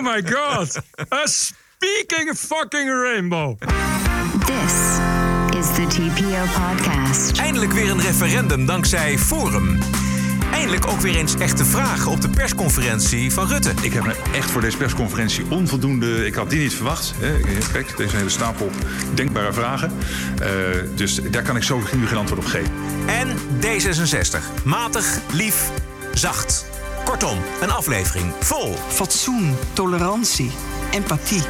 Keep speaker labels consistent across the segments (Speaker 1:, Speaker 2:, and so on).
Speaker 1: Oh my god. A speaking fucking rainbow.
Speaker 2: This is the TPO podcast.
Speaker 3: Eindelijk weer een referendum dankzij Forum. Eindelijk ook weer eens echte vragen op de persconferentie van Rutte.
Speaker 4: Ik heb me echt voor deze persconferentie onvoldoende. Ik had die niet verwacht. Hè. Kijk, deze hele stapel denkbare vragen. Uh, dus daar kan ik zo nu geen antwoord op geven.
Speaker 3: En D66. Matig, lief, zacht. Kortom, een aflevering vol
Speaker 5: fatsoen, tolerantie, empathie.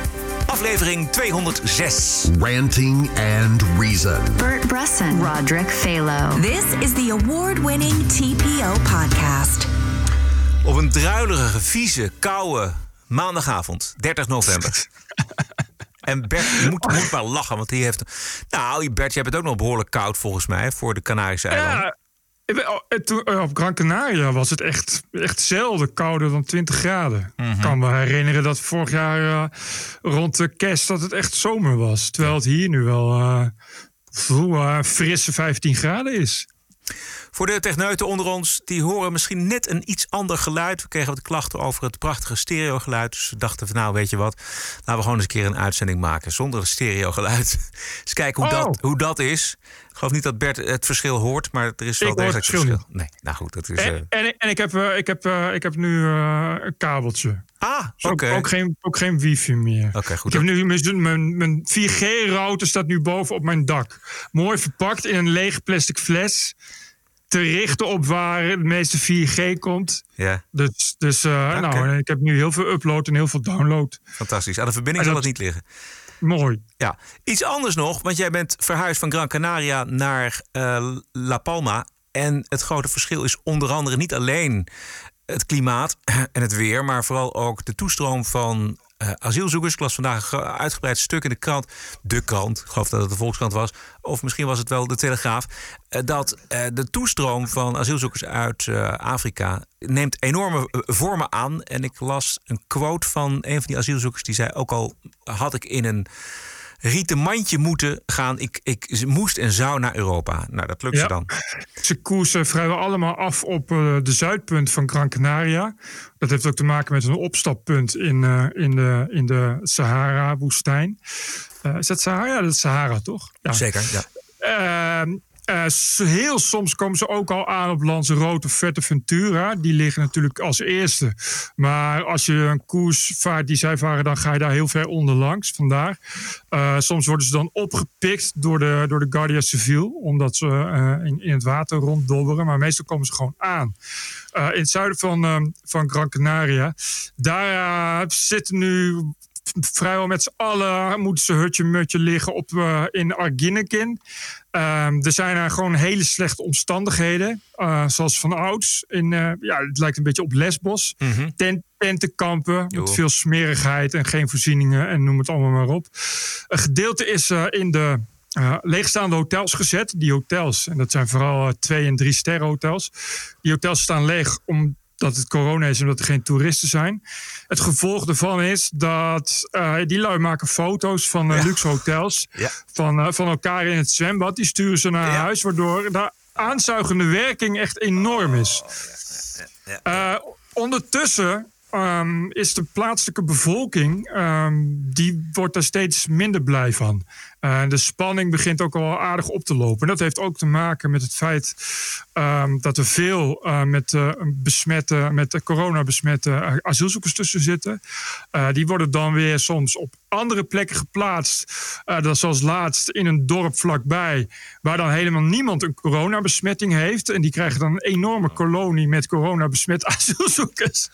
Speaker 3: Aflevering 206.
Speaker 6: Ranting and Reason.
Speaker 2: Bert Bresson, Roderick Phalo.
Speaker 7: This is the award-winning TPO podcast.
Speaker 3: Op een druilerige, vieze, koude maandagavond, 30 november. En Bert moet, moet maar lachen, want hij heeft... Nou, Bert, je hebt het ook nog behoorlijk koud volgens mij... voor de Canarische eilanden.
Speaker 1: Ja, op Gran Canaria was het echt, echt zelden kouder dan 20 graden. Ik kan me herinneren dat vorig jaar uh, rond de kerst dat het echt zomer was. Terwijl het hier nu wel uh, frisse 15 graden is.
Speaker 3: Voor de techneuten onder ons, die horen misschien net een iets ander geluid. We kregen wat klachten over het prachtige stereogeluid. Dus we dachten van nou, weet je wat, laten we gewoon eens een keer een uitzending maken zonder stereogeluid. eens kijken hoe,
Speaker 1: Oh.
Speaker 3: dat, hoe dat is. Geloof niet dat Bert het verschil hoort, maar er is wel degelijk
Speaker 1: verschil
Speaker 3: verschil. Nee, nou goed, dat is... eh,
Speaker 1: En, en, en ik, heb, eh, ik, heb, eh, ik heb nu een kabeltje.
Speaker 3: ah,
Speaker 1: Dus
Speaker 3: oké.
Speaker 1: ook, ook, geen, ook geen wifi meer.
Speaker 3: Oké, goed.
Speaker 1: Ik heb nu mijn, mijn, mijn 4G-router staat nu boven op mijn dak. Mooi verpakt in een lege plastic fles. Te richten op waar het meeste 4G komt.
Speaker 3: Ja,
Speaker 1: Dus, dus nou, ik heb nu heel veel upload en heel veel download.
Speaker 3: fantastisch. Aan de verbinding
Speaker 1: En
Speaker 3: zal het niet liggen.
Speaker 1: Mooi.
Speaker 3: Ja, iets anders nog, want jij bent verhuisd van Gran Canaria naar eh, La Palma. En het grote verschil is onder andere niet alleen het klimaat en het weer, maar vooral ook de toestroom van eh, asielzoekers. Ik las vandaag een uitgebreid stuk in de krant, de krant, ik geloof dat het de Volkskrant was, of misschien was het wel de Telegraaf, eh, dat eh, de toestroom van asielzoekers uit Afrika neemt enorme vormen aan. En ik las een quote van een van die asielzoekers die zei: ook al had ik in een rieten mandje moeten gaan. Ik, ik moest en zou naar Europa. Nou, dat lukt
Speaker 1: Ja.
Speaker 3: ze dan.
Speaker 1: Ze koersen vrijwel allemaal af op eh, de zuidpunt van Gran Canaria. Dat heeft ook te maken met een opstappunt in, eh, in de, in de Sahara-woestijn. Eh, is dat Sahara? Ja, dat is Sahara, toch? Ja.
Speaker 3: Zeker, ja.
Speaker 1: Eh, heel soms komen ze ook al aan op Lanzarote of Fuerteventura. Die liggen natuurlijk als eerste. Maar als je een koers vaart die zij varen, dan ga je daar heel ver onderlangs. Vandaar. Eh, soms worden ze dan opgepikt door de, door de Guardia Civil. Omdat ze eh, in, in het water ronddobberen. Maar meestal komen ze gewoon aan. In het zuiden van, ehm, van Gran Canaria. Daar zitten nu vrijwel met z'n allen moeten ze hutje-mutje liggen op, eh, in Arginnekin. Ehm, er zijn er gewoon hele slechte omstandigheden. eh, zoals van ouds. In, eh, ja, het lijkt een beetje op Lesbos. Tent, tentenkampen
Speaker 3: Joh.
Speaker 1: met veel smerigheid en geen voorzieningen en noem het allemaal maar op. Een gedeelte is in de leegstaande hotels gezet. Die hotels, en dat zijn vooral twee- en drie sterren hotels. Die hotels staan leeg omdat het corona is en omdat er geen toeristen zijn. Het gevolg daarvan is dat eh, die lui maken foto's van eh, luxe hotels.
Speaker 3: Ja.
Speaker 1: Van, eh, van elkaar in het zwembad. Die sturen ze naar
Speaker 3: Ja.
Speaker 1: huis, waardoor de aanzuigende werking echt enorm is. Eh, ondertussen ehm, is de plaatselijke bevolking, ehm, die wordt daar steeds minder blij van. Eh, de spanning begint ook al aardig op te lopen. En dat heeft ook te maken met het feit ehm, dat er veel eh, met, eh, besmette, met de corona besmette eh, asielzoekers tussen zitten. Die worden dan weer soms op andere plekken geplaatst. Dat is zoals laatst in een dorp vlakbij, waar dan helemaal niemand een coronabesmetting heeft. En die krijgen dan een enorme kolonie met coronabesmette asielzoekers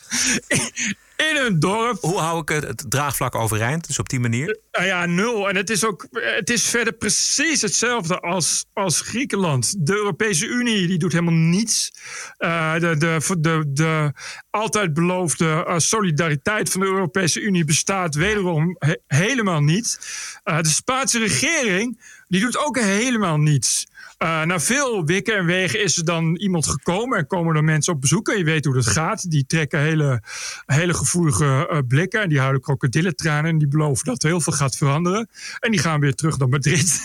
Speaker 1: in, hun dorp.
Speaker 3: Hoe hou ik het, het draagvlak overeind? Dus op die manier?
Speaker 1: Nou ja, nul. En het is ook het is verder precies hetzelfde als, als Griekenland. De Europese Unie die doet helemaal niets. Eh, de, de, de, de altijd beloofde eh, solidariteit van de Europese Unie bestaat wederom he- helemaal niet. Eh, de Spaanse regering die doet ook helemaal niets. Eh, na veel wikken en wegen is er dan iemand gekomen en komen er mensen op bezoek. En je weet hoe dat gaat. Die trekken hele, hele gevoelige eh, blikken en die houden krokodillentranen. En die beloven dat er heel veel gaat veranderen. En die gaan weer terug naar Madrid.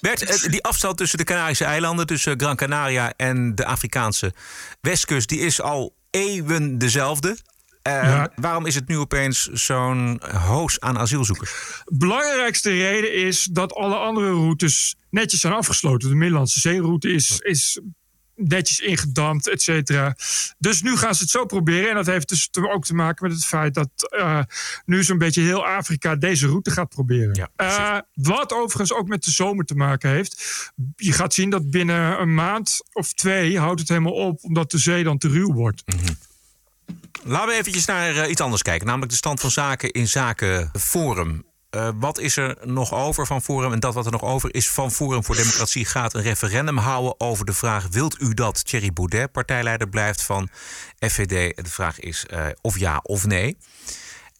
Speaker 3: Bert, eh, die afstand tussen de Canarische eilanden, tussen Gran Canaria en de Afrikaanse westkust, die is al eeuwen dezelfde. Eh,
Speaker 1: Ja.
Speaker 3: Waarom is het nu opeens zo'n hoos aan asielzoekers?
Speaker 1: belangrijkste reden is dat alle andere routes netjes zijn afgesloten. De Middellandse zeeroute is, is netjes ingedampt, et cetera. Dus nu gaan ze het zo proberen. En dat heeft dus ook te maken met het feit dat eh, nu zo'n beetje heel Afrika deze route gaat proberen.
Speaker 3: Ja,
Speaker 1: Eh, wat overigens ook met de zomer te maken heeft. Je gaat zien dat binnen een maand of twee houdt het helemaal op, omdat de zee dan te ruw wordt.
Speaker 3: Laten we eventjes naar eh, iets anders kijken. Namelijk de stand van zaken in zaken Forum. Eh, wat is er nog over van Forum? En dat wat er nog over is van Forum voor Democratie gaat een referendum houden over de vraag: wilt u dat Thierry Baudet partijleider blijft van FVD? De vraag is eh, of ja of nee.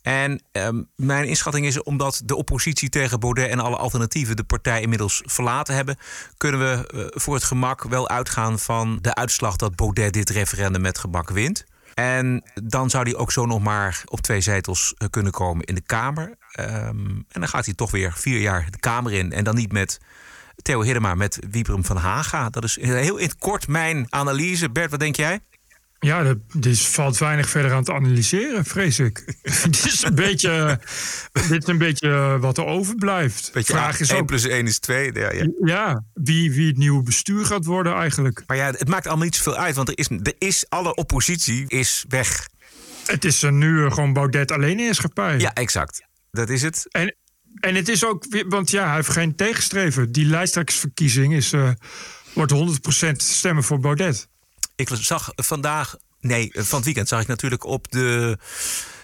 Speaker 3: En ehm, mijn inschatting is, omdat de oppositie tegen Baudet en alle alternatieven de partij inmiddels verlaten hebben, kunnen we voor het gemak wel uitgaan van de uitslag dat Baudet dit referendum met gemak wint. En dan zou hij ook zo nog maar op twee zetels eh, kunnen komen in de Kamer. Ehm, en dan gaat hij toch weer vier jaar de Kamer in. En dan niet met Theo Hiddema, met Wiebrum van Haga. Dat is heel in het kort mijn analyse. Bert, wat denk jij?
Speaker 1: Ja, er er valt weinig verder aan te analyseren, vrees ik. dit, is een beetje, dit is een beetje wat er overblijft.
Speaker 3: Weet je,
Speaker 1: Vraag is
Speaker 3: 1
Speaker 1: ook,
Speaker 3: plus 1 is 2. Ja, ja.
Speaker 1: ja, wie, wie het nieuwe bestuur gaat worden eigenlijk.
Speaker 3: Maar ja, het maakt allemaal niet zoveel uit. Want er is, er is alle oppositie is weg.
Speaker 1: Het is er nu eh, gewoon Baudet alleen in heerschappij.
Speaker 3: Ja, exact. Dat is het.
Speaker 1: En, en het is ook, want ja, hij heeft geen tegenstrever. Die lijsttrekkersverkiezing is, eh, wordt 100% stemmen voor Baudet.
Speaker 3: Ik zag vandaag, nee, van het weekend zag ik natuurlijk op de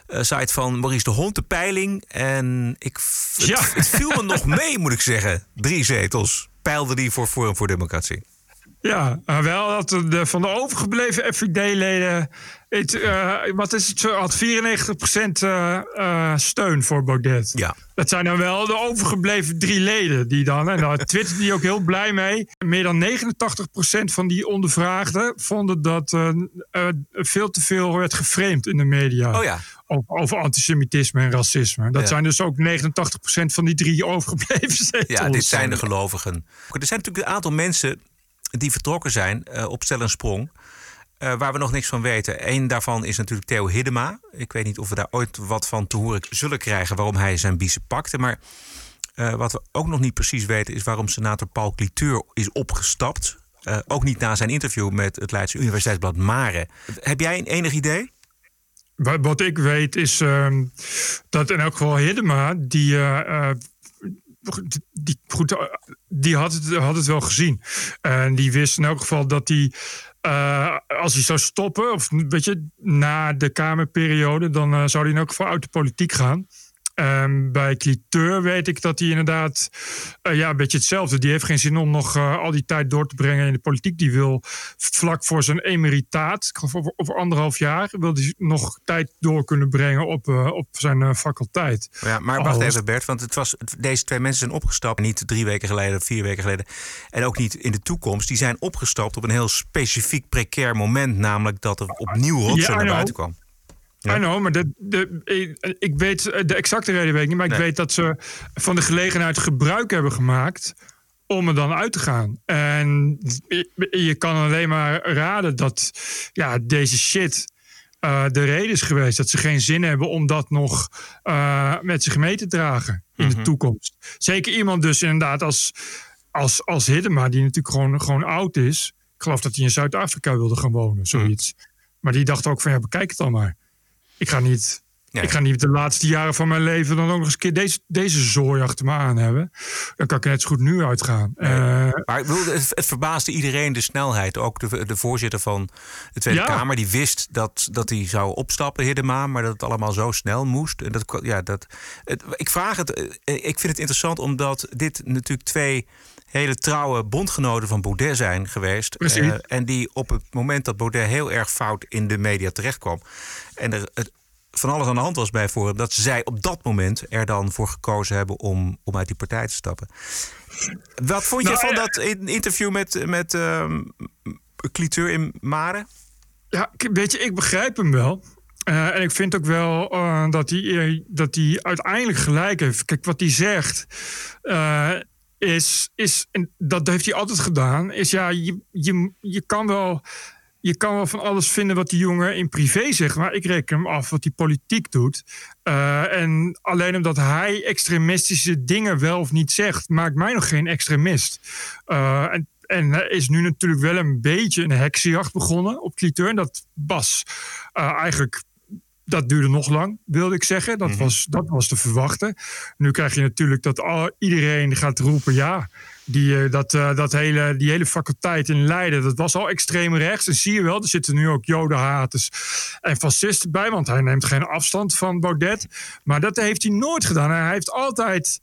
Speaker 3: eh, site van Maurice de Hond de peiling. En ik, het,
Speaker 1: Ja.
Speaker 3: het viel me nog mee, moet ik zeggen. Drie zetels peilde die voor Forum voor Democratie.
Speaker 1: Ja, maar wel dat de, de- van de overgebleven FVD-leden. Het, eh, wat is het? Had 94% eh, eh, steun voor Baudet.
Speaker 3: Ja.
Speaker 1: Dat zijn dan wel de overgebleven drie leden die dan. En daar twitterde die ook heel blij mee. Meer dan 89% van die ondervraagden vonden dat veel te veel werd geframed in de media.
Speaker 3: Oh ja.
Speaker 1: Over, over antisemitisme en racisme. Dat
Speaker 3: Ja.
Speaker 1: zijn dus ook 89% van die drie overgebleven zetels.
Speaker 3: Ja, dit zijn de gelovigen. Er zijn natuurlijk een aantal mensen die vertrokken zijn op stel en sprong. Eh, waar we nog niks van weten. Eén daarvan is natuurlijk Theo Hiddema. Ik weet niet of we daar ooit wat van te horen zullen krijgen waarom hij zijn biezen pakte. Maar eh, wat we ook nog niet precies weten is waarom senator Paul Cliteur is opgestapt. Eh, ook niet na zijn interview met het Leidse Universiteitsblad Mare. Heb jij een enig idee?
Speaker 1: Wat, ik weet is ehm, dat in elk geval Hiddema, die, die, goed, die had, het, had het wel gezien. En die wist in elk geval dat hij, eh, als hij zou stoppen, of weet je, na de Kamerperiode, dan eh, zou hij elk geval uit de politiek gaan. Ehm, bij Cliteur weet ik dat hij inderdaad eh, ja, een beetje hetzelfde. Die heeft geen zin om nog eh, al die tijd door te brengen in de politiek. Die wil vlak voor zijn emeritaat, over, over anderhalf jaar, wil hij nog tijd door kunnen brengen op, eh, op zijn faculteit.
Speaker 3: Ja, maar wacht even Bert, want het was, deze twee mensen zijn opgestapt. Niet drie weken geleden, vier weken geleden. En ook niet in de toekomst. Die zijn opgestapt op een heel specifiek precair moment. Namelijk dat er opnieuw rotzooi
Speaker 1: Ja,
Speaker 3: naar buiten kwam. Ja.
Speaker 1: I know, maar de, de, ik- weet de exacte reden weet ik niet. Maar ik weet dat ze van de gelegenheid gebruik hebben gemaakt om er dan uit te gaan. En je, kan alleen maar raden dat ja, deze shit eh, de reden is geweest. Dat ze geen zin hebben om dat nog eh, met zich mee te dragen in
Speaker 3: Mhm.
Speaker 1: de toekomst. Zeker iemand dus inderdaad als, als, als Hiddema, die natuurlijk gewoon, gewoon oud is. Ik geloof dat hij in Zuid-Afrika wilde gaan wonen, zoiets. Maar die dacht ook van, ja, bekijk het dan maar. Ik ga niet, ik ga niet de laatste jaren van mijn leven dan ook nog eens een keer deze, deze zooi achter me aan hebben. Dan kan ik net zo goed nu uitgaan. Eh,
Speaker 3: Maar het, het verbaasde iedereen de snelheid. Ook de, de voorzitter van de Tweede
Speaker 1: Ja.
Speaker 3: Kamer. Die wist dat, dat hij zou opstappen, Hiddema. Maar dat het allemaal zo snel moest. En dat, ja, dat, het, ik vraag het. eh, Ik vind het interessant omdat dit natuurlijk twee hele trouwe bondgenoten van Baudet zijn geweest.
Speaker 1: Precies.
Speaker 3: Eh, en die op het moment dat Baudet heel erg fout in de media terechtkwam. En er het, van alles aan de hand was bij Forum. Dat zij op dat moment er dan voor gekozen hebben om, om uit die partij te stappen. Wat vond je
Speaker 1: Nou,
Speaker 3: van
Speaker 1: ja.
Speaker 3: dat in- interview met, met ehm Cliteur in Mare?
Speaker 1: Ja, weet je, ik begrijp hem wel. Eh, en ik vind ook wel eh, dat, hij, dat hij uiteindelijk gelijk heeft. Kijk, wat hij zegt is, is en dat heeft hij altijd gedaan, is ja, je, je, je kan wel... je kan wel van alles vinden wat die jongen in privé zegt, maar ik reken hem af wat hij politiek doet. Uh, en alleen omdat hij extremistische dingen wel of niet zegt, maakt mij nog geen extremist. Uh, en en is nu natuurlijk wel een beetje een heksenjacht begonnen op Cliteur. En dat was uh, eigenlijk dat duurde nog lang, wilde ik zeggen. Dat, was, dat was te verwachten. Nu krijg je natuurlijk dat al, iedereen gaat roepen: ja, die, uh, dat, uh, dat hele, die hele faculteit in Leiden, dat was al extreem rechts. En zie je wel, er zitten nu ook jodenhaters en fascisten bij, want hij neemt geen afstand van Baudet. Maar dat heeft hij nooit gedaan. Hij heeft altijd.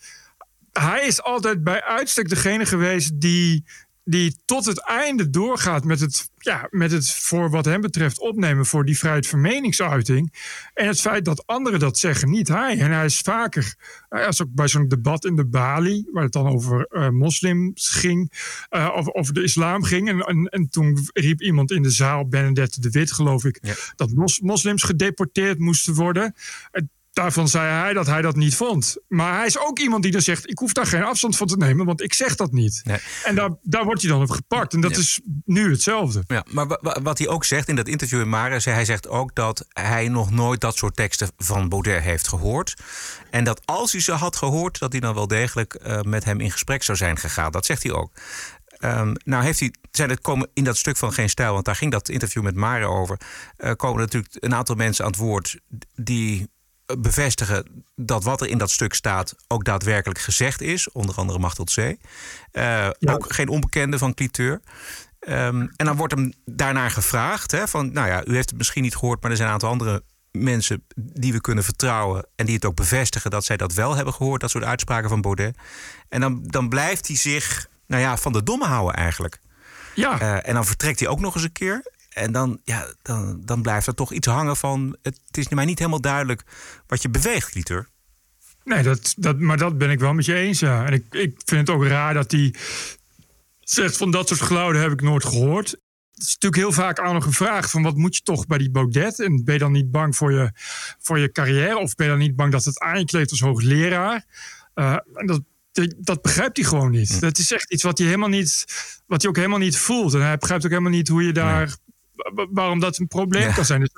Speaker 1: Hij is altijd bij uitstek degene geweest die die tot het einde doorgaat met het, ja, met het voor wat hem betreft opnemen voor die vrijheid van meningsuiting. En het feit dat anderen dat zeggen, niet hij. En hij is vaker, als ook bij zo'n debat in de Bali, waar het dan over uh, moslims ging, uh, of over de islam ging. En, en, en, toen riep iemand in de zaal, Benedette de Wit geloof ik, ja. dat mos, moslims gedeporteerd moesten worden. Daarvan zei hij dat hij dat niet vond. Maar hij is ook iemand die dan zegt: Ik hoef daar geen afstand van te nemen, want ik zeg dat niet. Nee. En daar, daar wordt hij dan op gepakt. En dat ja. is nu hetzelfde.
Speaker 3: Ja, maar wat hij ook zegt in dat interview in Mare, hij zegt ook dat hij nog nooit dat soort teksten van Baudet heeft gehoord. En dat als hij ze had gehoord, dat hij dan wel degelijk uh, met hem in gesprek zou zijn gegaan. Dat zegt hij ook. Um, nou heeft hij, zijn het komen in dat stuk van Geen Stijl, want daar ging dat interview met Mare over. Uh, komen natuurlijk een aantal mensen aan het woord die bevestigen dat wat er in dat stuk staat ook daadwerkelijk gezegd is. Onder andere Machteld C. Uh, ja. Ook geen onbekende van Cliteur. Um, en dan wordt hem daarnaar gevraagd. Hè, van, nou ja, u heeft het misschien niet gehoord, maar er zijn een aantal andere mensen die we kunnen vertrouwen. en die het ook bevestigen dat zij dat wel hebben gehoord. Dat soort uitspraken van Baudet. En dan, dan blijft hij zich nou ja, van de domme houden eigenlijk.
Speaker 1: Ja.
Speaker 3: Uh, en dan vertrekt hij ook nog eens een keer. En dan, ja, dan, dan blijft er toch iets hangen van... het is mij niet helemaal duidelijk wat je beweegt, Lieter.
Speaker 1: Nee, dat, dat, maar dat ben ik wel met je eens, ja. En ik, ik vind het ook raar dat hij zegt... van dat soort geluiden heb ik nooit gehoord. Het is natuurlijk heel vaak aan nog gevraagd van wat moet je toch bij die Baudet? En ben je dan niet bang voor je, voor je carrière? Of ben je dan niet bang dat het aan je kleeft als hoogleraar? Uh, en dat, dat begrijpt hij gewoon niet. Dat is echt iets wat hij helemaal niet, wat hij ook helemaal niet voelt. En hij begrijpt ook helemaal niet hoe je daar... Nee waarom dat een probleem ja. kan zijn. Dus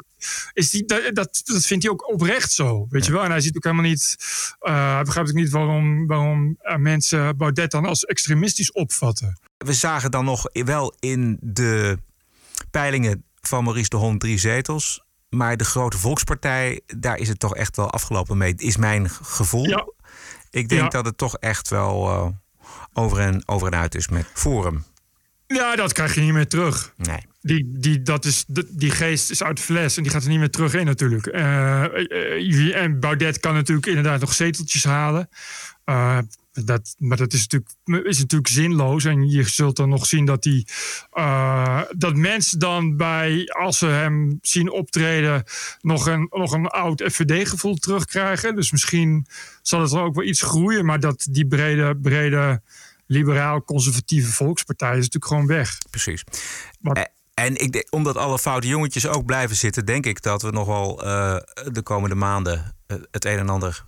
Speaker 1: is die, dat, dat, dat vindt hij ook oprecht zo, weet ja. je wel. En hij ziet ook helemaal niet, uh, hij begrijpt ook niet waarom, waarom uh, mensen Baudet dan als extremistisch opvatten.
Speaker 3: We zagen dan nog wel in de peilingen van Maurice de Hond drie zetels. Maar de grote volkspartij, daar is het toch echt wel afgelopen mee, is mijn gevoel.
Speaker 1: Ja.
Speaker 3: Ik denk dat het toch echt wel uh, over, en, over en uit is met Forum.
Speaker 1: Ja, dat krijg je niet meer terug.
Speaker 3: Nee.
Speaker 1: Die, die, dat is, die geest is uit de fles en die gaat er niet meer terug in natuurlijk. Uh, uh, en Baudet kan natuurlijk inderdaad nog zeteltjes halen. Uh, dat, maar dat is natuurlijk, is natuurlijk zinloos. En je zult dan nog zien dat, die, dat mensen dan bij, als ze hem zien optreden, nog een, nog een oud FVD-gevoel terugkrijgen. Dus misschien zal het dan ook wel iets groeien. Maar dat die brede, brede liberaal-conservatieve volkspartij is natuurlijk gewoon weg.
Speaker 3: Precies. Maar, en ik, omdat alle foute jongetjes ook blijven zitten, denk ik dat we nog wel uh, de komende maanden uh, het een en ander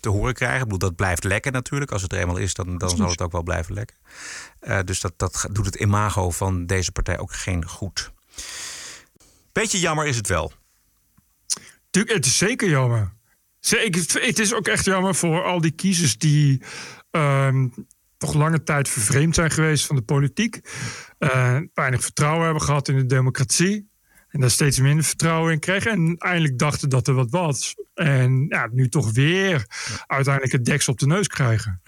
Speaker 3: te, horen krijgen. Ik bedoel, dat blijft lekker natuurlijk. Als het er eenmaal is, dan, dan zal het ook wel blijven lekken. Uh, dus dat, dat doet het imago van deze partij ook geen goed. Beetje jammer is het wel.
Speaker 1: Tuurlijk, het is zeker jammer. Het is ook echt jammer voor al die kiezers die ehm, toch lange tijd vervreemd zijn geweest van de politiek. Uh, weinig vertrouwen hebben gehad in de democratie. En daar steeds minder vertrouwen in kregen. En eindelijk dachten dat er wat was. En ja, nu toch weer uiteindelijk het deksel op de neus krijgen.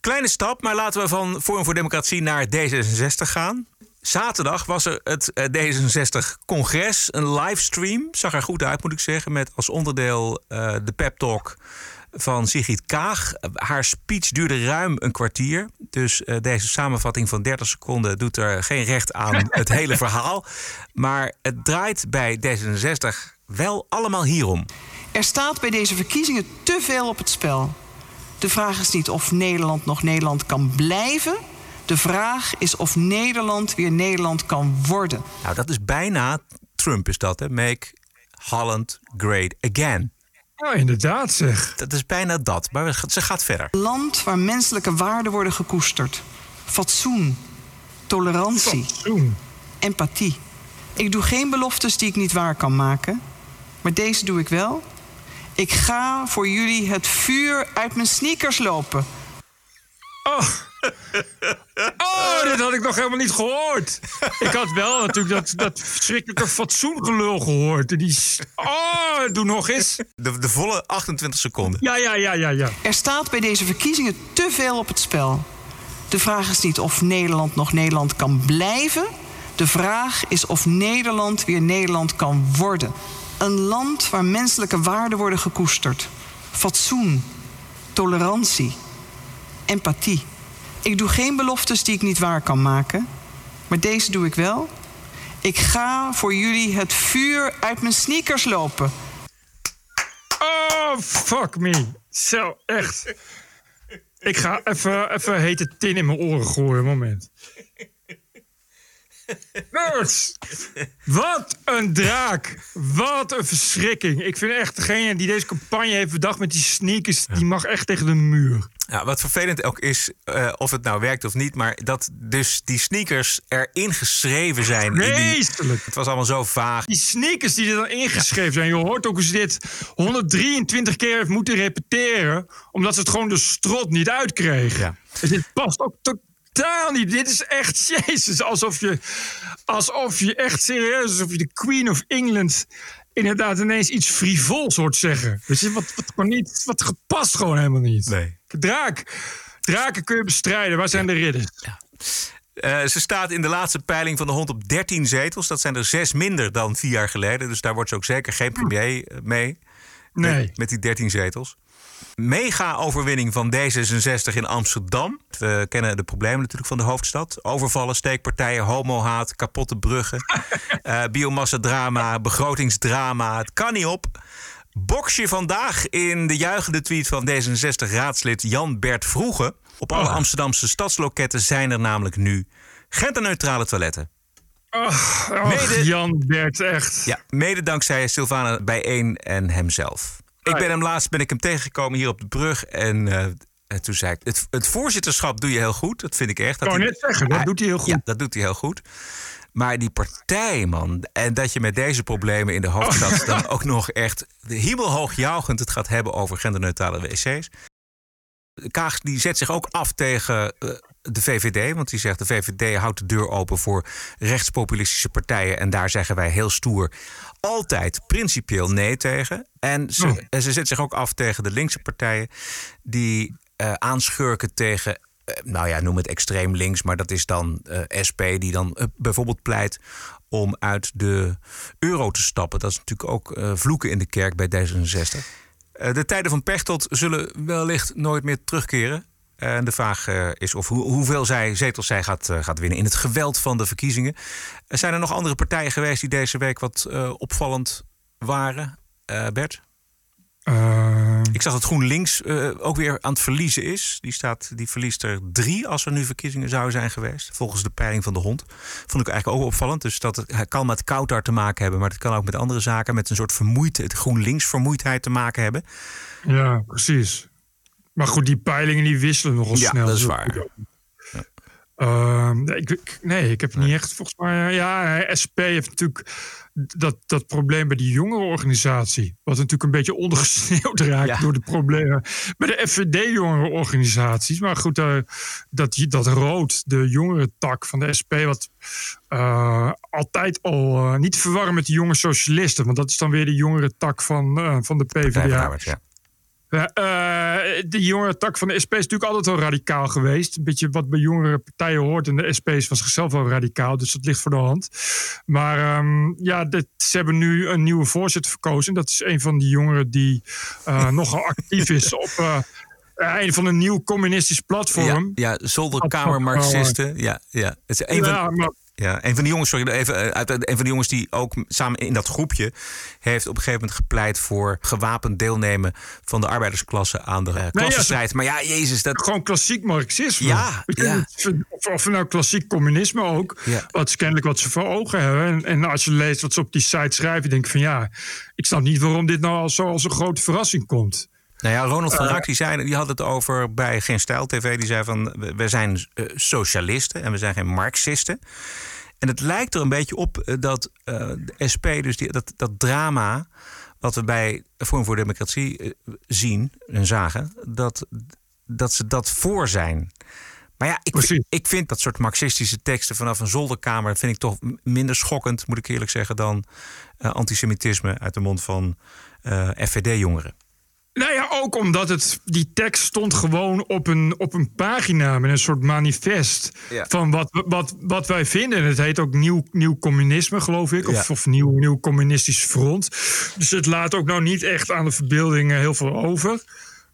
Speaker 3: Kleine stap, maar laten we van Forum voor Democratie naar D66 gaan. Zaterdag was er het D66-congres, een livestream. Zag er goed uit, moet ik zeggen. Met als onderdeel uh, de pep talk van Sigrid Kaag. Haar speech duurde ruim een kwartier. Dus uh, deze samenvatting van 30 seconden doet er geen recht aan het hele verhaal. Maar het draait bij D66 wel allemaal hierom.
Speaker 5: Er staat bij deze verkiezingen te veel op het spel. De vraag is niet of Nederland nog Nederland kan blijven. De vraag is of Nederland weer Nederland kan worden.
Speaker 3: Nou, dat is bijna Trump, is dat, hè? Make Holland great again.
Speaker 1: Ja, inderdaad zeg.
Speaker 3: Dat is bijna dat, maar ze gaat verder.
Speaker 5: Land waar menselijke waarden worden gekoesterd. Fatsoen, tolerantie,
Speaker 1: Fatsoen.
Speaker 5: empathie. Ik doe geen beloftes die ik niet waar kan maken, maar deze doe ik wel. Ik ga voor jullie het vuur uit mijn sneakers lopen.
Speaker 1: Oh. oh, dit had ik nog helemaal niet gehoord. Ik had wel natuurlijk dat, dat verschrikkelijke fatsoengelul gehoord. En Die, oh, doe nog eens.
Speaker 3: De, de volle 28 seconden.
Speaker 1: Ja, ja, ja, ja, ja.
Speaker 5: Er staat bij deze verkiezingen te veel op het spel. De vraag is niet of Nederland nog Nederland kan blijven. De vraag is of Nederland weer Nederland kan worden. Een land waar menselijke waarden worden gekoesterd. Fatsoen, tolerantie, empathie. Ik doe geen beloftes die ik niet waar kan maken, maar deze doe ik wel. Ik ga voor jullie het vuur uit mijn sneakers lopen.
Speaker 1: Oh, fuck me. Zo, echt. Ik ga even, even hete tin in mijn oren gooien. Moment. Nerds! Wat een draak. Wat een verschrikking. Ik vind echt degene die deze campagne heeft bedacht met die sneakers... die mag echt tegen de muur.
Speaker 3: Ja, wat vervelend ook is, eh, of het nou werkt of niet, maar dat dus die sneakers erin geschreven zijn.
Speaker 1: Vreselijk.
Speaker 3: het was allemaal zo vaag.
Speaker 1: Die sneakers die er dan ingeschreven zijn. Je hoort ook hoe ze dit 123 keer heeft moeten repeteren. Omdat ze het gewoon de strot niet uitkregen.
Speaker 3: Ja.
Speaker 1: Dus dit past ook totaal niet. Dit is echt, jezus, alsof je, alsof je echt serieus, alsof je de Queen of England inderdaad ineens iets frivols hoort zeggen. Dus wat, wat gewoon niet, wat gepast gewoon helemaal niet.
Speaker 3: Nee.
Speaker 1: Draak. Draken kun je bestrijden. Waar zijn de ridders?
Speaker 3: Eh, ze staat in de laatste peiling van de hond op 13 zetels. Dat zijn er zes minder dan vier jaar geleden. Dus daar wordt ze ook zeker geen premier eh, mee.
Speaker 1: Nee.
Speaker 3: Met, met die 13 zetels. Mega-overwinning van D66 in Amsterdam. We kennen de problemen natuurlijk van de hoofdstad. Overvallen, steekpartijen, homohaat, kapotte bruggen. eh biomassa-drama, begrotingsdrama. Het kan niet op. Boksje vandaag in de juichende tweet van D66-raadslid Jan-Bert Vroege. Op alle Amsterdamse stadsloketten zijn er namelijk nu genderneutrale toiletten.
Speaker 1: Ach,
Speaker 3: Mede-
Speaker 1: Jan Bert, echt.
Speaker 3: Ja, mede dankzij Sylvana Bijeen en hemzelf. Ik ben hem laatst ben ik hem tegengekomen hier op de brug. En, eh, en toen zei ik, het, het voorzitterschap doe je heel goed. Dat vind ik echt. Dat hij-
Speaker 1: net zeggen, dat doet hij heel goed.
Speaker 3: Ja, dat doet hij heel goed. Maar die partij, man. En dat je met deze problemen in de hoofdstad dan ook nog echt hemelhoog jouwend het gaat hebben over genderneutrale wc's. Kaag die zet zich ook af tegen eh, de VVD. Want die zegt de VVD houdt de deur open voor rechtspopulistische partijen. En daar zeggen wij heel stoer altijd principieel nee tegen. En ze,
Speaker 1: Oh.
Speaker 3: en ze zet zich ook af tegen de linkse partijen die eh, aanschurken tegen. eh, nou ja, noem het extreem links, maar dat is dan eh, SP die dan bijvoorbeeld pleit om uit de euro te stappen. Dat is natuurlijk ook vloeken in de kerk bij D66. Eh, de tijden van Pechtold zullen wellicht nooit meer terugkeren. En de vraag eh, is of hoe, hoeveel zij, zetels zij gaat, eh, gaat winnen in het geweld van de verkiezingen. Er zijn er nog andere partijen geweest die deze week wat eh, opvallend waren? Eh, Bert?
Speaker 1: Eh,
Speaker 3: Ik zag dat GroenLinks eh, ook weer aan het verliezen is. Die, staat, die verliest er drie als er nu verkiezingen zouden zijn geweest. Volgens de peiling van de hond. Vond ik eigenlijk ook opvallend. Dus dat het, kan met Kautar te maken hebben. Maar het kan ook met andere zaken. Met een soort vermoeidheid, GroenLinks vermoeidheid te maken hebben.
Speaker 1: ja, precies. Maar goed, die peilingen die wisselen nogal
Speaker 3: Ja,
Speaker 1: snel.
Speaker 3: dat is waar.
Speaker 1: Ehm, nee, ik, nee, ik heb niet echt volgens mij. eh, Ja, SP heeft natuurlijk dat, dat probleem bij die jongerenorganisatie. Wat natuurlijk een beetje ondergesneeuwd raakt
Speaker 3: Ja.
Speaker 1: door de problemen bij de FVD-jongerenorganisaties. Maar goed, eh, dat, dat rood, de jongerentak van de SP, wat eh, altijd al eh, niet te verwarren met de jonge socialisten. Want dat is dan weer de jongerentak van, eh, van de PvdA.
Speaker 3: Ja.
Speaker 1: Ja, eh, de jongere tak van de SP is natuurlijk altijd wel radicaal geweest. Een beetje wat bij jongere partijen hoort. En de SP is van zichzelf wel radicaal, dus dat ligt voor de hand. Maar ehm, ja, dit, ze hebben nu een nieuwe voorzitter verkozen. Dat is een van die jongeren die eh, nogal actief is op eh, eh, een van een nieuw communistisch platform.
Speaker 3: Ja, ja, zolderkamermarxisten. Ja, ja. Het is een van,
Speaker 1: maar
Speaker 3: Ja, een van de jongens, sorry, even, eh, uit, een van de jongens die ook samen in dat groepje heeft op een gegeven moment gepleit voor gewapend deelnemen van de arbeidersklasse aan de klassenstrijd. maar ja, Jezus, dat.
Speaker 1: gewoon klassiek marxisme.
Speaker 3: Ja, ja.
Speaker 1: Of, of nou klassiek communisme ook.
Speaker 3: Ja.
Speaker 1: Wat is kennelijk wat ze voor ogen hebben. En, en als je leest wat ze op die site schrijven, denk ik van ja, ik snap niet waarom dit nou al zo als een grote verrassing komt.
Speaker 3: Nou ja, Ronald van Raak die, zei, die had het over bij Geen Stijl TV. Die zei van, we, zijn eh, socialisten en we zijn geen marxisten. En het lijkt er een beetje op eh, dat eh, de SP, dus die, dat, dat drama wat we bij Forum voor Democratie eh, zien en zagen, dat, dat ze dat voor zijn. Maar ja, ik,
Speaker 1: Precies.
Speaker 3: ik vind dat soort marxistische teksten vanaf een zolderkamer vind ik toch minder schokkend, moet ik eerlijk zeggen, dan eh, antisemitisme uit de mond van eh, FVD-jongeren.
Speaker 1: Nou ja, ook omdat het, die tekst stond gewoon op een, op een pagina met een soort manifest
Speaker 3: Ja.
Speaker 1: van wat, wat, wat wij vinden. En het heet ook nieuw, nieuw communisme, geloof ik, of,
Speaker 3: Ja.
Speaker 1: of nieuw, nieuw communistisch front. Dus het laat ook nou niet echt aan de verbeelding heel veel over.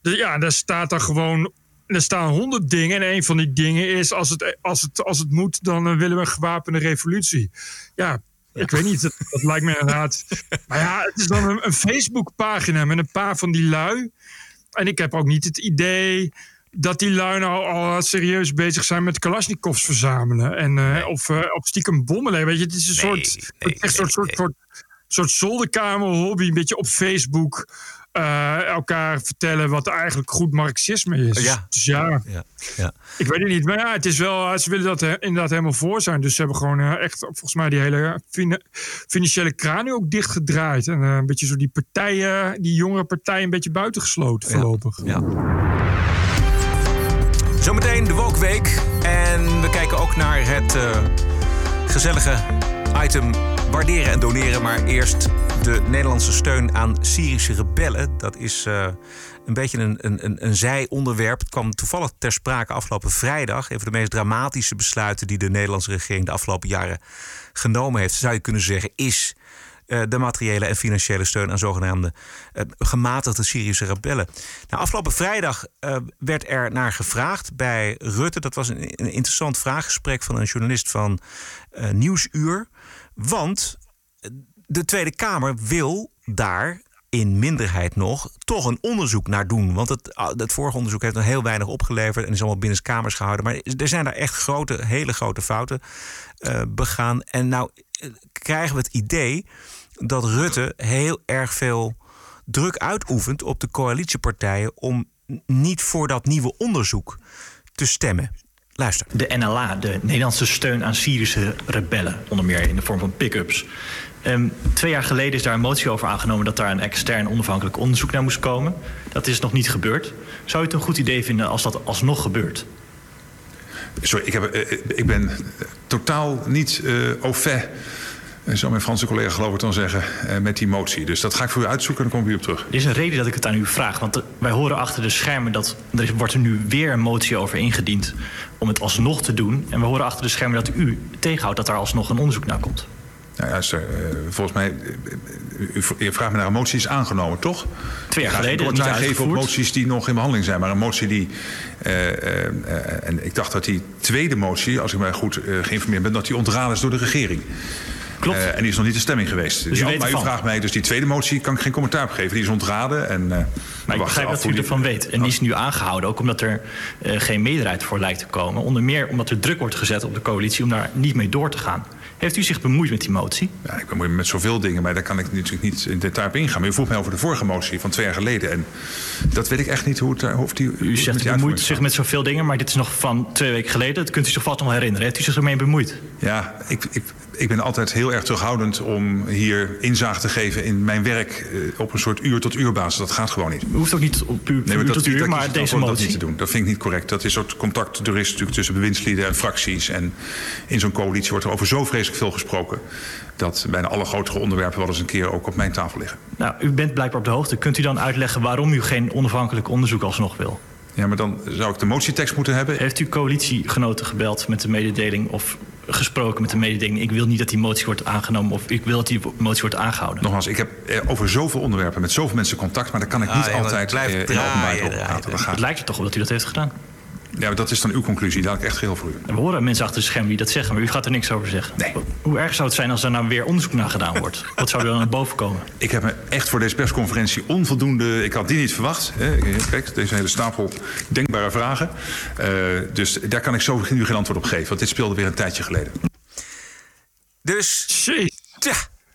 Speaker 1: Dus ja, daar staat er gewoon. Er staan honderd dingen en een van die dingen is: als het, als het, als het moet, dan eh, willen we een gewapende revolutie. Ja, ik weet niet, dat, dat lijkt me inderdaad. Maar ja, het is dan een, een Facebook-pagina met een paar van die lui. En ik heb ook niet het idee dat die lui nou al serieus bezig zijn met Kalashnikovs verzamelen. En, eh, of, eh, of stiekem bommen leggen. Weet je, het is een
Speaker 3: Nee,
Speaker 1: soort,
Speaker 3: nee,
Speaker 1: echt soort, soort, soort, soort zolderkamerhobby. Een beetje op Facebook. Eh, elkaar vertellen wat eigenlijk goed marxisme is.
Speaker 3: Ja.
Speaker 1: Dus ja,
Speaker 3: Ja, ja.
Speaker 1: ik weet het niet. Maar ja, het is wel, ze willen dat eh, inderdaad helemaal voor zijn. Dus ze hebben gewoon eh, echt, volgens mij, die hele fina- financiële kraan nu ook dichtgedraaid. En eh, een beetje zo die partijen, die jongere partijen, een beetje buitengesloten voorlopig.
Speaker 3: Ja. Zometeen de Wokweek. En we kijken ook naar het eh, gezellige item waarderen en doneren. Maar eerst de Nederlandse steun aan Syrische rebellen. Dat is eh, een beetje een, een, een, zijonderwerp. Het kwam toevallig ter sprake afgelopen vrijdag. Een van de meest dramatische besluiten die de Nederlandse regering de afgelopen jaren genomen heeft, zou je kunnen zeggen, is eh, de materiële en financiële steun aan zogenaamde eh, gematigde Syrische rebellen. Nou, afgelopen vrijdag werd er naar gevraagd bij Rutte. Dat was een, interessant vraaggesprek van een journalist van Nieuwsuur. Want de Tweede Kamer wil daar in minderheid nog toch een onderzoek naar doen. Want het, ah, het vorige onderzoek heeft nog heel weinig opgeleverd en is allemaal binnenskamers gehouden. Maar er zijn daar echt grote, hele grote fouten eh, begaan. En nou eh, krijgen we het idee dat Rutte heel erg veel druk uitoefent op de coalitiepartijen om niet voor dat nieuwe onderzoek te stemmen. Luister.
Speaker 8: de NLA, de Nederlandse steun aan Syrische rebellen, onder meer in de vorm van pick-ups. Ehm, twee jaar geleden is daar een motie over aangenomen dat daar een extern onafhankelijk onderzoek naar moest komen. Dat is nog niet gebeurd. Zou je het een goed idee vinden als dat alsnog gebeurt?
Speaker 4: Sorry, ik, heb, eh, ik ben totaal niet eh au fait, eh, zou mijn Franse collega geloof ik dan zeggen, met die motie. Dus dat ga ik voor u uitzoeken en dan kom ik weer op terug.
Speaker 8: Er is een reden dat ik het aan u vraag. Want wij horen achter de schermen dat er is- wordt er nu weer een motie over ingediend om het alsnog te doen. En we horen achter de schermen dat u tegenhoudt dat daar alsnog een onderzoek naar komt.
Speaker 4: Nou ja, eh, volgens mij, u, u vraagt me naar een motie is aangenomen, toch?
Speaker 8: Twee jaar
Speaker 4: Ik
Speaker 8: geleden,
Speaker 4: commentaar
Speaker 8: niet
Speaker 4: geven op moties die nog in behandeling zijn. Maar een motie die... eh, eh, en ik dacht dat die tweede motie, als ik mij goed geïnformeerd ben... dat die ontraden is door de regering.
Speaker 8: Klopt.
Speaker 4: En die is nog niet de stemming geweest. Die-
Speaker 8: weet
Speaker 4: maar u vraagt mij, dus die tweede motie kan ik geen commentaar op geven. Die is ontraden. En, we
Speaker 8: Maar ik begrijp dat u
Speaker 4: die-
Speaker 8: ervan weet. En die is nu aangehouden, ook omdat er geen meerderheid voor lijkt te komen. Onder meer omdat er druk wordt gezet op de coalitie om daar niet mee door te gaan. Heeft u zich bemoeid met die motie?
Speaker 4: Ja, ik bemoei me met zoveel dingen, maar daar kan ik natuurlijk niet in detail op ingaan. Maar u vroeg mij over de vorige motie van twee jaar geleden. En dat weet ik echt niet hoe het daar... Of die,
Speaker 8: U zegt u bemoeit zich met zoveel dingen, maar dit is nog van twee weken geleden. Dat kunt u zich vast nog wel herinneren. Heeft u zich ermee bemoeid?
Speaker 4: Ja, ik, ik, ik ben altijd heel erg terughoudend om hier inzage te geven in mijn werk eh, op een soort uur tot uur basis. Dat gaat gewoon niet.
Speaker 8: U hoeft ook niet op uw
Speaker 4: Nee,
Speaker 8: uur
Speaker 4: dat,
Speaker 8: tot uur,
Speaker 4: dat
Speaker 8: maar deze
Speaker 4: om dat
Speaker 8: motie.
Speaker 4: niet te doen. Dat vind ik niet correct. Dat is soort contact. Er is natuurlijk tussen bewindslieden en fracties. En in zo'n coalitie wordt er over zo vreselijk veel gesproken. Dat bijna alle grotere onderwerpen wel eens een keer ook op mijn tafel liggen.
Speaker 8: Nou, u bent blijkbaar op de hoogte. Kunt u dan uitleggen waarom u geen onafhankelijk onderzoek alsnog wil?
Speaker 4: Ja, maar dan zou ik de motietekst moeten hebben.
Speaker 8: Heeft u coalitiegenoten gebeld met de mededeling of gesproken met de mededeling... ik wil niet dat die motie wordt aangenomen of ik wil dat die motie wordt aangehouden?
Speaker 4: Nogmaals, ik heb eh, over zoveel onderwerpen met zoveel mensen contact. Maar daar kan ik
Speaker 3: Ah,
Speaker 4: niet
Speaker 3: ja,
Speaker 4: altijd
Speaker 3: blijft
Speaker 4: eh, in openbaarheid over
Speaker 3: draaien.
Speaker 4: praten.
Speaker 8: Het lijkt er toch op dat u dat heeft gedaan.
Speaker 4: Ja, maar dat is dan uw conclusie. Daar heb ik echt geheel voor u.
Speaker 8: En we horen mensen achter de schermen die dat zeggen, maar u gaat er niks over zeggen.
Speaker 4: Nee.
Speaker 8: Hoe erg zou het zijn als er nou weer onderzoek naar gedaan wordt? Wat zou er dan naar boven komen?
Speaker 4: Ik heb me echt voor deze persconferentie onvoldoende... Ik had die niet verwacht. Hè. Kijk, deze hele stapel denkbare vragen. Eh, dus daar kan ik zo nu geen antwoord op geven. Want dit speelde weer een tijdje geleden.
Speaker 3: Dus
Speaker 1: Jeez.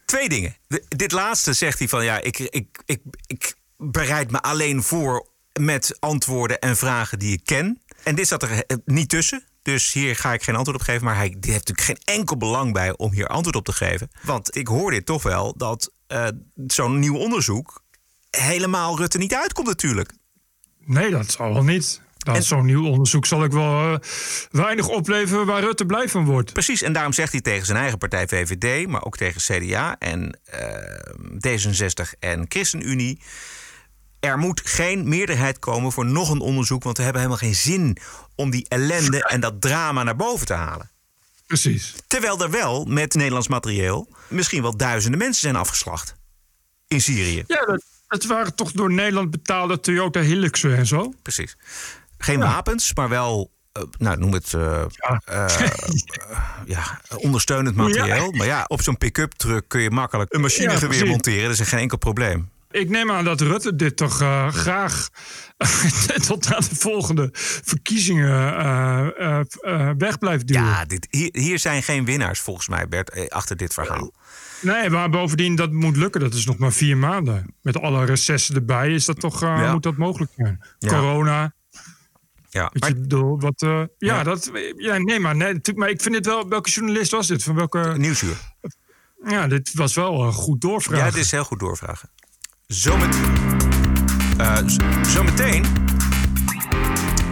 Speaker 3: Twee dingen. De- dit laatste zegt hij van ja, ik, ik, ik, ik bereid me alleen voor met antwoorden en vragen die ik ken. En dit zat er eh, niet tussen. Dus hier ga ik geen antwoord op geven. Maar hij heeft natuurlijk geen enkel belang bij om hier antwoord op te geven. Want ik hoor dit toch wel dat eh, zo'n nieuw onderzoek helemaal Rutte niet uitkomt natuurlijk.
Speaker 1: Nee, dat zal wel niet. Dat
Speaker 3: En-
Speaker 1: Zo'n nieuw onderzoek zal ik wel eh, weinig opleveren waar Rutte blij van wordt.
Speaker 3: Precies, en daarom zegt hij tegen zijn eigen partij VVD, maar ook tegen CDA en eh, D66 en ChristenUnie. Er moet geen meerderheid komen voor nog een onderzoek, want we hebben helemaal geen zin om die ellende en dat drama naar boven te halen.
Speaker 1: Precies.
Speaker 3: Terwijl er wel met Nederlands materieel misschien wel duizenden mensen zijn afgeslacht in Syrië.
Speaker 1: Ja, dat, dat waren toch door Nederland betaalde Toyota Hiluxen en zo.
Speaker 3: Precies. Geen wapens, maar wel, eh, nou noem het eh,
Speaker 1: Ja.
Speaker 3: eh, ja, ondersteunend materieel. Maar ja, op zo'n pick-up truck kun je makkelijk een machinegeweer monteren. Dat is geen enkel probleem.
Speaker 1: Ik neem aan dat Rutte dit toch eh, graag tot aan de volgende verkiezingen eh, eh, weg blijft duwen.
Speaker 3: Ja, dit, hier, hier zijn geen winnaars volgens mij, Bert, achter dit verhaal.
Speaker 1: Nee, maar bovendien, dat moet lukken. Dat is nog maar vier maanden. Met alle recessen erbij is dat toch,
Speaker 3: Ja.
Speaker 1: moet dat mogelijk zijn.
Speaker 3: Ja.
Speaker 1: Corona.
Speaker 3: Ja, maar,
Speaker 1: je, bedoel, wat, ja,
Speaker 3: Ja.
Speaker 1: dat, ja, nee, maar, nee, maar ik vind dit wel, welke journalist was dit? Van welke,
Speaker 3: nieuwsuur.
Speaker 1: ja, dit was wel uh, goed doorvragen.
Speaker 3: Ja, dit is heel goed doorvragen. Zomet, eh, zometeen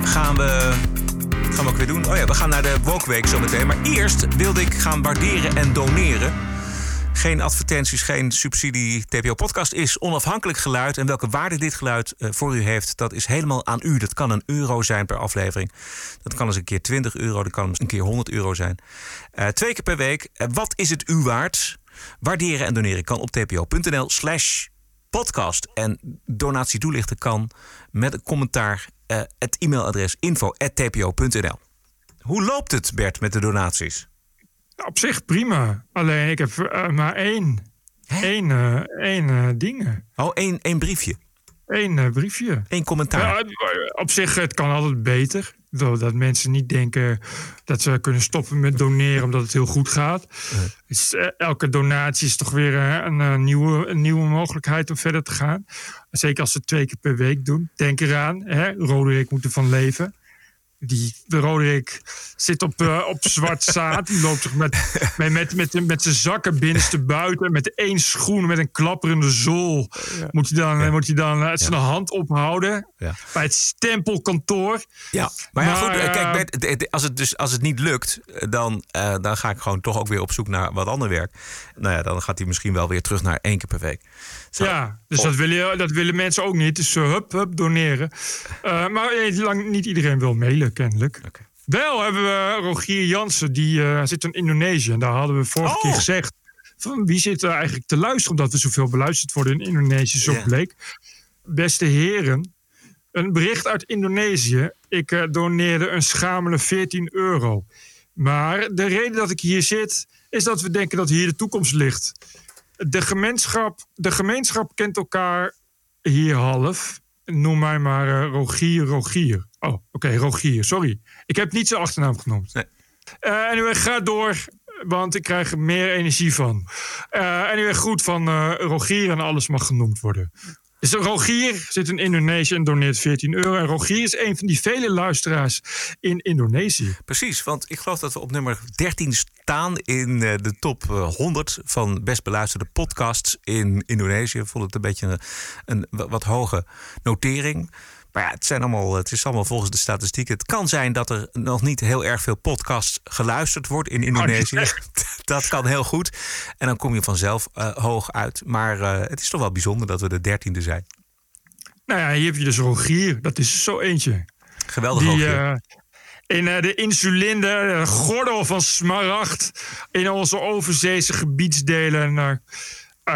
Speaker 3: gaan we, gaan we ook weer doen. Oh ja, we gaan naar de Wokweek zometeen. Maar eerst wilde ik gaan waarderen en doneren. Geen advertenties, geen subsidie. TPO Podcast is onafhankelijk geluid. En welke waarde dit geluid eh, voor u heeft, dat is helemaal aan u. Dat kan een euro zijn per aflevering. Dat kan eens een keer 20 euro, dat kan eens een keer 100 euro zijn. Eh, twee keer per week. Wat is het u waard? Waarderen en doneren kan op tpo.nl slash podcast. En donatie toelichten kan met een commentaar. eh, het e-mailadres info.tpo.nl Hoe loopt het, Bert, met de donaties?
Speaker 1: Op zich prima. Alleen ik heb eh, maar één, één, eh, één eh, ding.
Speaker 3: Oh, één, één briefje.
Speaker 1: Eén eh, briefje.
Speaker 3: Één commentaar.
Speaker 1: Ja, op zich, het kan altijd beter. Dat mensen niet denken dat ze kunnen stoppen met doneren omdat het heel goed gaat. Dus, eh, elke donatie is toch weer eh, een, nieuwe, een nieuwe mogelijkheid om verder te gaan. Zeker als ze het twee keer per week doen. Denk eraan, hè, Roderick moet ervan leven. Die de Roderick zit op, eh, op zwart zaad. Die loopt met, met, met, met, met zijn zakken binnenste buiten. Met één schoen, met een klapperende zool. Moet hij dan, moet hij dan eh, zijn hand ophouden. Bij het stempelkantoor.
Speaker 3: Ja, maar ja,
Speaker 1: Maar,
Speaker 3: goed. eh, Kijk, Bert, als het, dus, als het niet lukt, dan, dan ga ik gewoon toch ook weer op zoek naar wat ander werk. Nou ja, dan gaat hij misschien wel weer terug naar één keer per week. Zo.
Speaker 1: Ja, dus
Speaker 3: Oh.
Speaker 1: dat, willen, dat willen mensen ook niet. Dus uh, hup, hup, doneren. Uh, maar lang, niet iedereen wil mailen, kennelijk.
Speaker 3: Oké.
Speaker 1: Wel hebben we Rogier Jansen, die eh, zit in Indonesië. En daar hadden we vorige
Speaker 3: Oh.
Speaker 1: keer gezegd... Van wie zit er eigenlijk te luisteren... omdat we zoveel beluisterd worden in Indonesië, zo bleek. Beste heren, een bericht uit Indonesië. Ik eh, doneerde een schamele 14 euro. Maar de reden dat ik hier zit... is dat we denken dat hier de toekomst ligt. De gemeenschap, de gemeenschap kent elkaar hier half. Noem mij maar eh, Rogier Rogier. Oh, oké, Rogier, sorry. Ik heb niet zijn achternaam genoemd.
Speaker 3: Nee.
Speaker 1: Eh, anyway, ga door, want ik krijg er meer energie van. Eh anyway, goed van Rogier en alles mag genoemd worden. Dus Rogier zit in Indonesië en doneert 14 euro. En Rogier is een van die vele luisteraars in Indonesië.
Speaker 3: Precies, want ik geloof dat we op nummer 13 staan in eh, de top eh, 100 van best beluisterde podcasts in Indonesië. Ik vond het een beetje een, een wa- wat hoge notering. Maar ja, het, zijn allemaal, het is allemaal volgens de statistieken. Het kan zijn dat er nog niet heel erg veel podcasts geluisterd wordt in Indonesië.
Speaker 1: nee.
Speaker 3: Dat kan heel goed. En dan kom je vanzelf eh, hoog uit. Maar eh, het is toch wel bijzonder dat we de dertiende zijn.
Speaker 1: Nou ja, hier heb je dus Rogier. Dat is zo eentje.
Speaker 3: Geweldig.
Speaker 1: Die
Speaker 3: hier.
Speaker 1: eh, in de insulinde, de gordel van smaragd, in onze overzeese gebiedsdelen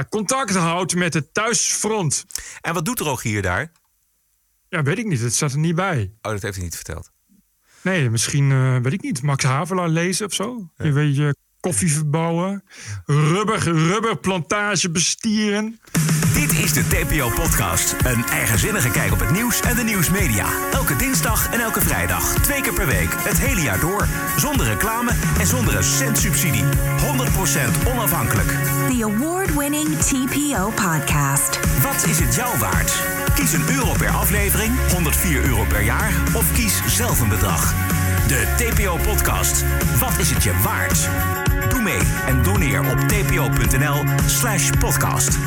Speaker 1: contact houdt met het thuisfront.
Speaker 3: En wat doet Rogier daar?
Speaker 1: Ja, weet ik niet. Het staat er niet bij.
Speaker 3: Oh, dat heeft hij niet verteld.
Speaker 1: Nee, misschien, eh, weet ik niet. Max Havelaar lezen of zo. Je weet je, koffie verbouwen. Rubber, rubberplantage bestieren.
Speaker 9: Dit is de TPO-podcast. Een eigenzinnige kijk op het nieuws en de nieuwsmedia. Elke dinsdag en elke vrijdag. Twee keer per week. Het hele jaar door. Zonder reclame en zonder een cent subsidie. 100% onafhankelijk.
Speaker 7: The award-winning TPO podcast.
Speaker 9: Wat is het jou waard? Kies een euro per aflevering, 104 euro per jaar of kies zelf een bedrag. De TPO-podcast. Wat is het je waard? Doe mee en doneer op tpo.nl slash podcast.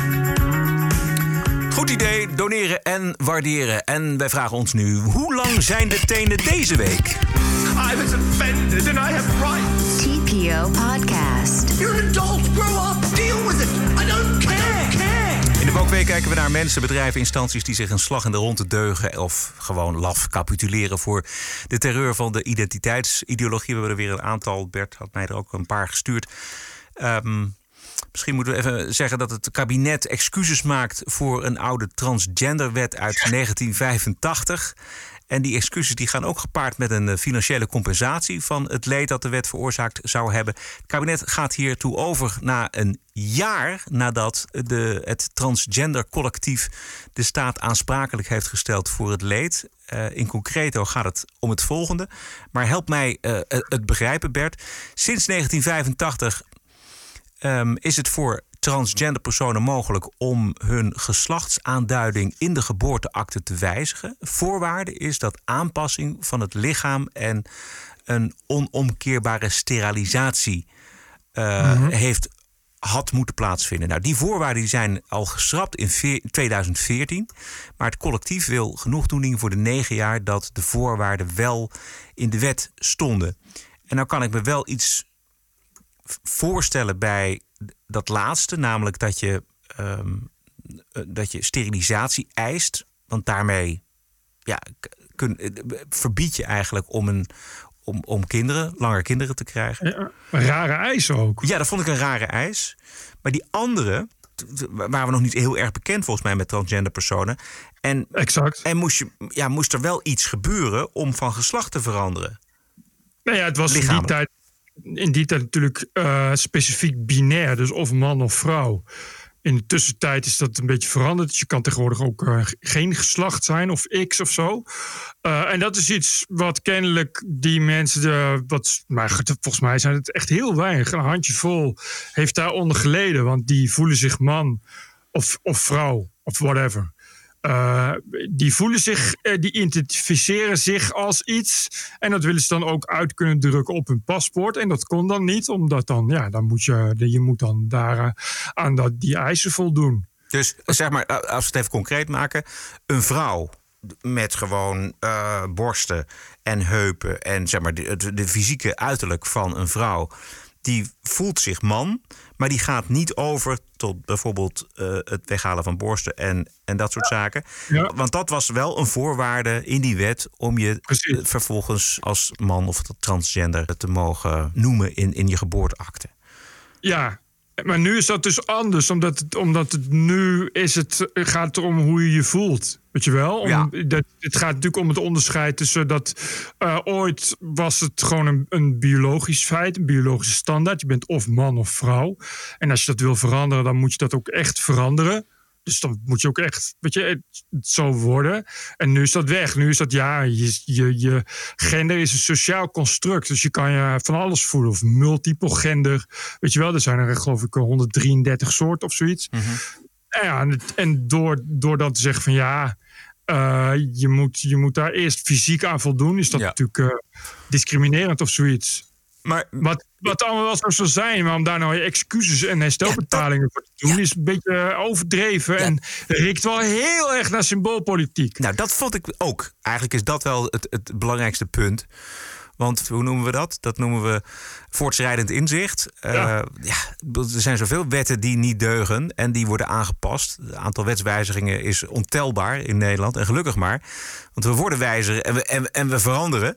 Speaker 3: Goed idee, doneren en waarderen. En wij vragen ons nu, hoe lang zijn de tenen deze week?
Speaker 10: I was offended and I have rights.
Speaker 2: TPO Podcast.
Speaker 10: You're an adult. Grow up. Deal with it.
Speaker 3: Kijken we naar mensen, bedrijven, instanties die zich een slag in de ronde deugen of gewoon laf capituleren voor de terreur van de identiteitsideologie. We hebben er weer een aantal. Bert had mij er ook een paar gestuurd. Ehm, misschien moeten we even zeggen dat het kabinet excuses maakt voor een oude transgenderwet uit 1985. En die excuses die gaan ook gepaard met een eh, financiële compensatie van het leed dat de wet veroorzaakt zou hebben. Het kabinet gaat hiertoe over na een jaar nadat de, het transgender collectief de staat aansprakelijk heeft gesteld voor het leed. Uh, in concreto gaat het om het volgende. Maar help mij uh, het begrijpen, Bert. Sinds 1985 um, is het voor transgender personen mogelijk om hun geslachtsaanduiding in de geboorteakte te wijzigen. Voorwaarde is dat aanpassing van het lichaam en een onomkeerbare sterilisatie uh, mm-hmm. heeft had moeten plaatsvinden. Nou, die voorwaarden zijn al geschrapt in 2014. Maar het collectief wil genoegdoening voor de negen jaar dat de voorwaarden wel in de wet stonden. En nou kan ik me wel iets voorstellen bij dat laatste, namelijk dat je, um, dat je sterilisatie eist. Want daarmee ja, kun, eh, verbied je eigenlijk om, een, om, om kinderen, langer kinderen te krijgen.
Speaker 1: Ja, een rare eis ook.
Speaker 3: Ja, dat vond ik een rare eis. Maar die andere, waren we nog niet heel erg bekend volgens mij met transgender personen. En,
Speaker 1: exact.
Speaker 3: En moest, je, ja, moest er wel iets gebeuren om van geslacht te veranderen.
Speaker 1: Nou ja, het was in die tijd in die tijd natuurlijk uh, specifiek binair, dus of man of vrouw. In de tussentijd is dat een beetje veranderd. Dus je kan tegenwoordig ook uh, geen geslacht zijn of X of zo. Uh, en dat is iets wat kennelijk die mensen, de, wat, maar volgens mij zijn het echt heel weinig, een handjevol, heeft daaronder geleden. Want die voelen zich man of, of vrouw of whatever. Uh, die voelen zich, uh, die identificeren zich als iets. En dat willen ze dan ook uit kunnen drukken op hun paspoort. En dat kon dan niet, omdat dan, ja, dan moet je, je moet dan daar uh, aan dat, die eisen voldoen.
Speaker 3: Dus zeg maar, als we het even concreet maken, een vrouw met gewoon borsten en heupen en zeg maar de, de fysieke uiterlijk van een vrouw, die voelt zich man. Maar die gaat niet over tot bijvoorbeeld uh, het weghalen van borsten en, en dat soort zaken.
Speaker 1: Ja.
Speaker 3: Want dat was wel een voorwaarde in die wet om je
Speaker 1: Precies.
Speaker 3: vervolgens als man of transgender te mogen noemen in, in je geboorteakte.
Speaker 1: Ja, maar nu is dat dus anders, omdat het, omdat het nu is het, gaat erom hoe je je voelt. Weet je wel? Om,
Speaker 3: Ja.
Speaker 1: dat, het gaat natuurlijk om het onderscheid tussen dat eh, ooit was het gewoon een, een biologisch feit, een biologische standaard. Je bent of man of vrouw. En als je dat wil veranderen, dan moet je dat ook echt veranderen. Dus dan moet je ook echt, weet je, zo worden. En nu is dat weg. Nu is dat, ja, je, je, je gender is een sociaal construct. Dus je kan je van alles voelen. Of multiple gender. Weet je wel, er zijn er geloof ik 133 soorten of zoiets. Ja, en, het- en door, door dan te zeggen van ja, eh, je, moet, je moet daar eerst fysiek aan voldoen, is dat
Speaker 3: Ja.
Speaker 1: natuurlijk eh, discriminerend of zoiets.
Speaker 3: Maar
Speaker 1: Wat, wat allemaal wel zo zal zijn, maar om daar nou excuses en herstelbetalingen voor te doen, is een beetje eh, overdreven en riekt wel heel erg naar symboolpolitiek.
Speaker 3: Nou, dat vond ik ook. Eigenlijk is dat wel het, het belangrijkste punt. Want hoe noemen we dat? Dat noemen we voortschrijdend inzicht. Eh,
Speaker 1: Ja.
Speaker 3: ja, er zijn zoveel wetten die niet deugen en die worden aangepast. Het aantal wetswijzigingen is ontelbaar in Nederland. En gelukkig maar. Want we worden wijzer en we, en, en we veranderen.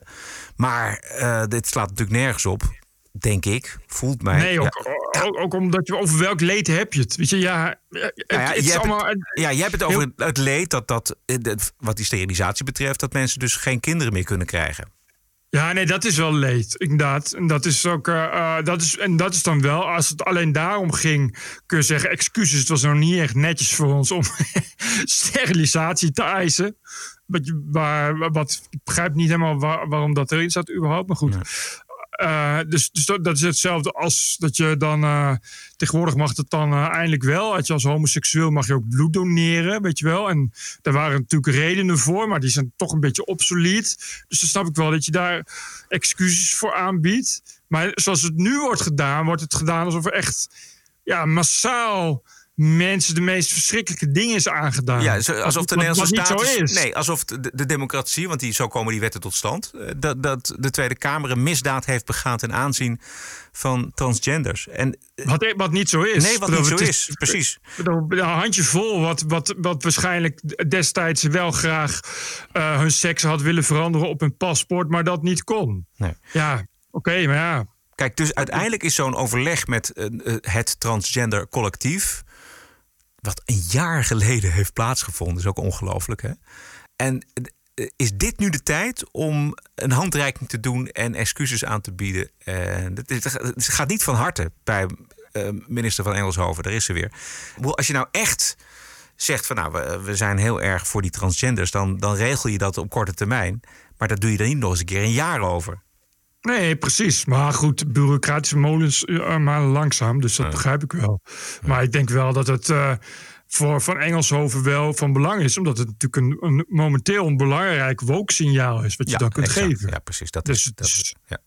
Speaker 3: Maar eh, dit slaat natuurlijk nergens op, denk ik. Voelt mij.
Speaker 1: Nee, ook, ook, ook omdat je over welk leed heb je het. Weet je, ja, het,
Speaker 3: Nou ja,
Speaker 1: het is
Speaker 3: hebt
Speaker 1: allemaal.
Speaker 3: het, ja, je hebt het over het, het leed dat, eh, dat, wat die sterilisatie betreft, dat mensen dus geen kinderen meer kunnen krijgen.
Speaker 1: Ja, nee, dat is wel leed, inderdaad. En dat is ook, eh, eh, dat is, en dat is dan wel, als het alleen daarom ging, kun je zeggen, excuses, het was nog niet echt netjes voor ons om sterilisatie te eisen. Wat, wat, ik begrijp niet helemaal waar- waarom dat erin staat überhaupt, maar goed. Eh, dus, dus dat, dat is hetzelfde als dat je dan. eh, tegenwoordig mag het dan eh, eindelijk wel. Als je als homoseksueel mag je ook bloed doneren, weet je wel. En daar waren natuurlijk redenen voor, maar die zijn toch een beetje obsolet. Dus dan snap ik wel dat je daar excuses voor aanbiedt. Maar zoals het nu wordt gedaan, wordt het gedaan alsof er echt ja, massaal mensen de meest verschrikkelijke dingen is aangedaan.
Speaker 3: Ja, alsof de Nederlandse staat. Nee, alsof de, de democratie, want die, zo komen die wetten tot stand. eh, Dat, dat de Tweede Kamer een misdaad heeft begaan ten aanzien van transgenders. En, eh,
Speaker 1: Wat, wat niet zo is.
Speaker 3: Nee, wat
Speaker 1: bedoel,
Speaker 3: niet zo is, precies.
Speaker 1: bedoel, Een handjevol wat, wat, wat waarschijnlijk destijds wel graag eh, hun seks had willen veranderen op hun paspoort, maar dat niet kon.
Speaker 3: Nee.
Speaker 1: Ja, oké, maar ja.
Speaker 3: Kijk, dus uiteindelijk is zo'n overleg met het transgender collectief. Wat een jaar geleden heeft plaatsgevonden, is ook ongelooflijk. Hè? En eh, is dit nu de tijd om een handreiking te doen en excuses aan te bieden? En het, gaat niet van harte bij eh, minister van Engelshoven, daar is ze weer. Als je nou echt zegt van nou, we, zijn heel erg voor die transgenders, dan, dan regel je dat op korte termijn. Maar daar doe je dan niet nog eens een keer een jaar over.
Speaker 1: Nee, precies. Maar goed, bureaucratische molens uh, malen langzaam, dus dat begrijp ik wel. Maar ik denk wel dat het eh, voor Van Engelshoven wel van belang is, omdat het natuurlijk een, een momenteel een belangrijk woke-signaal is, wat je dan kunt
Speaker 3: exact.
Speaker 1: geven.
Speaker 3: Ja, precies. Dat
Speaker 1: Dus
Speaker 3: is, dat is, ja.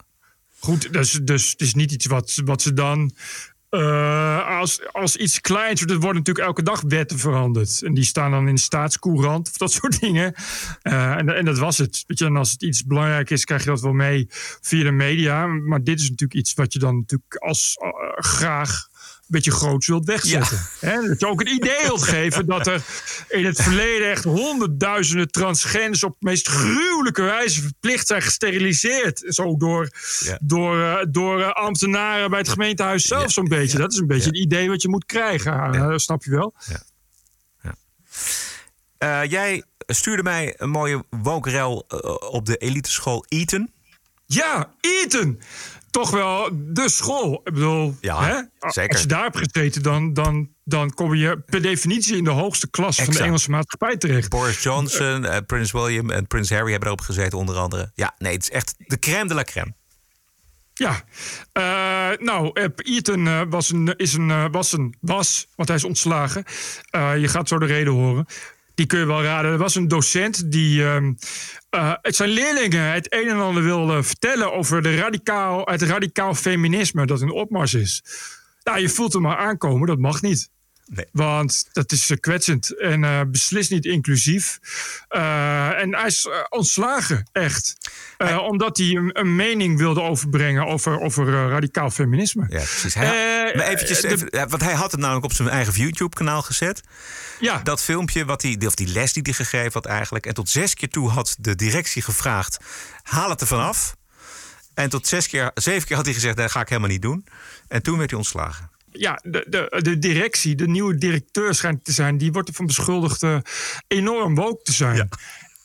Speaker 1: Goed, dus, dus het is niet iets wat, wat ze dan. Eh, als, als iets kleins, er worden natuurlijk elke dag wetten veranderd. En die staan dan in de staatscourant of dat soort dingen. Eh, en, en dat was het. Weet je, als het iets belangrijk is, krijg je dat wel mee via de media. Maar dit is natuurlijk iets wat je dan natuurlijk als eh, graag beetje groots wilt wegzetten. Hè? Dat je ook het idee wilt geven dat er in het verleden echt honderdduizenden transgenders op de meest gruwelijke wijze verplicht zijn gesteriliseerd. Zo door,
Speaker 3: Ja.
Speaker 1: door, eh, door eh, ambtenaren bij het gemeentehuis zelf zo'n beetje. Dat is een beetje het idee wat je moet krijgen. eh, snap je wel?
Speaker 3: Jij stuurde mij een mooie wokerel op de eliteschool Eton.
Speaker 1: Ja, Eton. Toch wel de school. Ik bedoel,
Speaker 3: Ja,
Speaker 1: hè?
Speaker 3: zeker.
Speaker 1: als je daar hebt gezeten, dan, dan, dan kom je per definitie in de hoogste klas van de. Engelse maatschappij terecht.
Speaker 3: Boris Johnson, eh, Prins William en Prins Harry hebben erop gezeten, onder andere. Ja, nee, het is echt de crème de la crème.
Speaker 1: Ja, Eh, nou, Eton eh, was een, is een, was een, was, want hij is ontslagen. Je gaat zo de reden horen. Die kun je wel raden. Er was een docent die ehm, eh, het zijn leerlingen het een en ander wilde vertellen over de radicaal, het radicaal feminisme dat in opmars is. Nou, je voelt hem maar aankomen, dat mag niet.
Speaker 3: Nee.
Speaker 1: Want dat is eh, kwetsend en eh, beslist niet inclusief. Eh, en hij is ontslagen, echt. Omdat hij een, een mening wilde overbrengen over, over radicaal feminisme.
Speaker 3: Ja, precies. Hij, maar eventjes,
Speaker 1: de-
Speaker 3: want hij had het namelijk op zijn eigen YouTube-kanaal gezet.
Speaker 1: Ja,
Speaker 3: Dat filmpje, wat hij, of die les die hij gegeven had eigenlijk. En tot zes keer toe had de directie gevraagd, haal het er vanaf. En tot zes keer, zeven keer had hij gezegd, dat ga ik helemaal niet doen. En toen werd hij ontslagen.
Speaker 1: Ja de, de, de directie, de nieuwe directeur schijnt te zijn... die wordt ervan beschuldigd eh, enorm woke te zijn.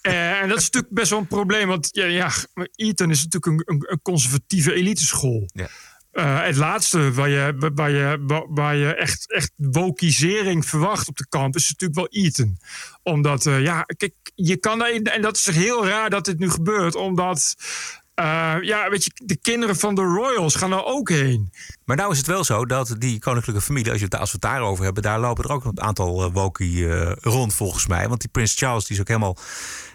Speaker 1: Eh, en dat is natuurlijk best wel een probleem. Want ja, ja, Eton is natuurlijk een, een, een conservatieve eliteschool.
Speaker 3: Ja.
Speaker 1: Eh, het laatste waar je, waar je, waar je echt, echt wokisering verwacht op de campus is natuurlijk wel Eton. Omdat, ja, kijk, je kan daarin, en dat is heel raar dat dit nu gebeurt, omdat, eh, ja, weet je, de kinderen van de Royals gaan er ook heen.
Speaker 3: Maar nou is het wel zo dat die koninklijke familie, als, je het, als we het daarover hebben, daar lopen er ook een aantal uh, wokie rond volgens mij. Want die prins Charles die is ook helemaal.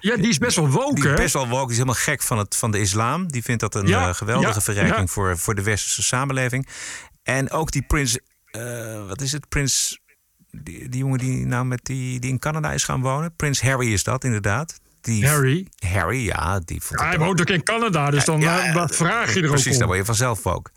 Speaker 1: Ja, die is best wel woke,
Speaker 3: Die is best wel woke, die is helemaal gek van, het, van de islam. Die vindt dat een
Speaker 1: Ja,
Speaker 3: geweldige
Speaker 1: ja,
Speaker 3: verrijking
Speaker 1: ja.
Speaker 3: Voor, voor de westerse samenleving. En ook die prins, wat is het, prins, die, die jongen die nou met die, die in Canada is gaan wonen. Prins Harry is dat inderdaad. Die,
Speaker 1: Harry.
Speaker 3: Harry, ja. Die vond
Speaker 1: Ja, hij
Speaker 3: ook-
Speaker 1: woont ook in Canada, dus dan
Speaker 3: Ja,
Speaker 1: eh, wat vraag je er ook
Speaker 3: Precies,
Speaker 1: om?
Speaker 3: daar word je vanzelf ook.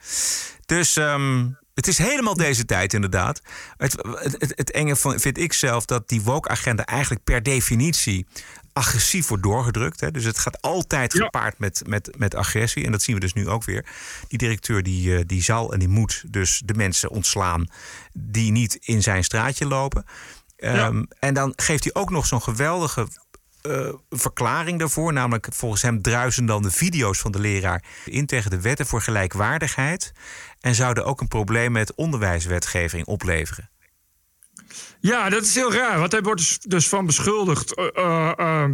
Speaker 3: Dus ehm, het is helemaal deze tijd inderdaad. Het, het, het, enge van, vind ik zelf dat die woke-agenda eigenlijk per definitie agressief wordt doorgedrukt. Hè. Dus het gaat altijd
Speaker 1: Ja.
Speaker 3: gepaard met, met, met agressie. En dat zien we dus nu ook weer. Die directeur die, eh, die zal en die moet dus de mensen ontslaan... die niet in zijn straatje lopen. Ehm, En dan geeft hij ook nog zo'n geweldige eh, verklaring daarvoor. Namelijk, volgens hem druisen dan de video's van de leraar in tegen de wetten voor gelijkwaardigheid. En zouden ook een probleem met onderwijswetgeving opleveren.
Speaker 1: Ja, dat is heel raar. Want hij wordt dus, dus van beschuldigd uh, uh,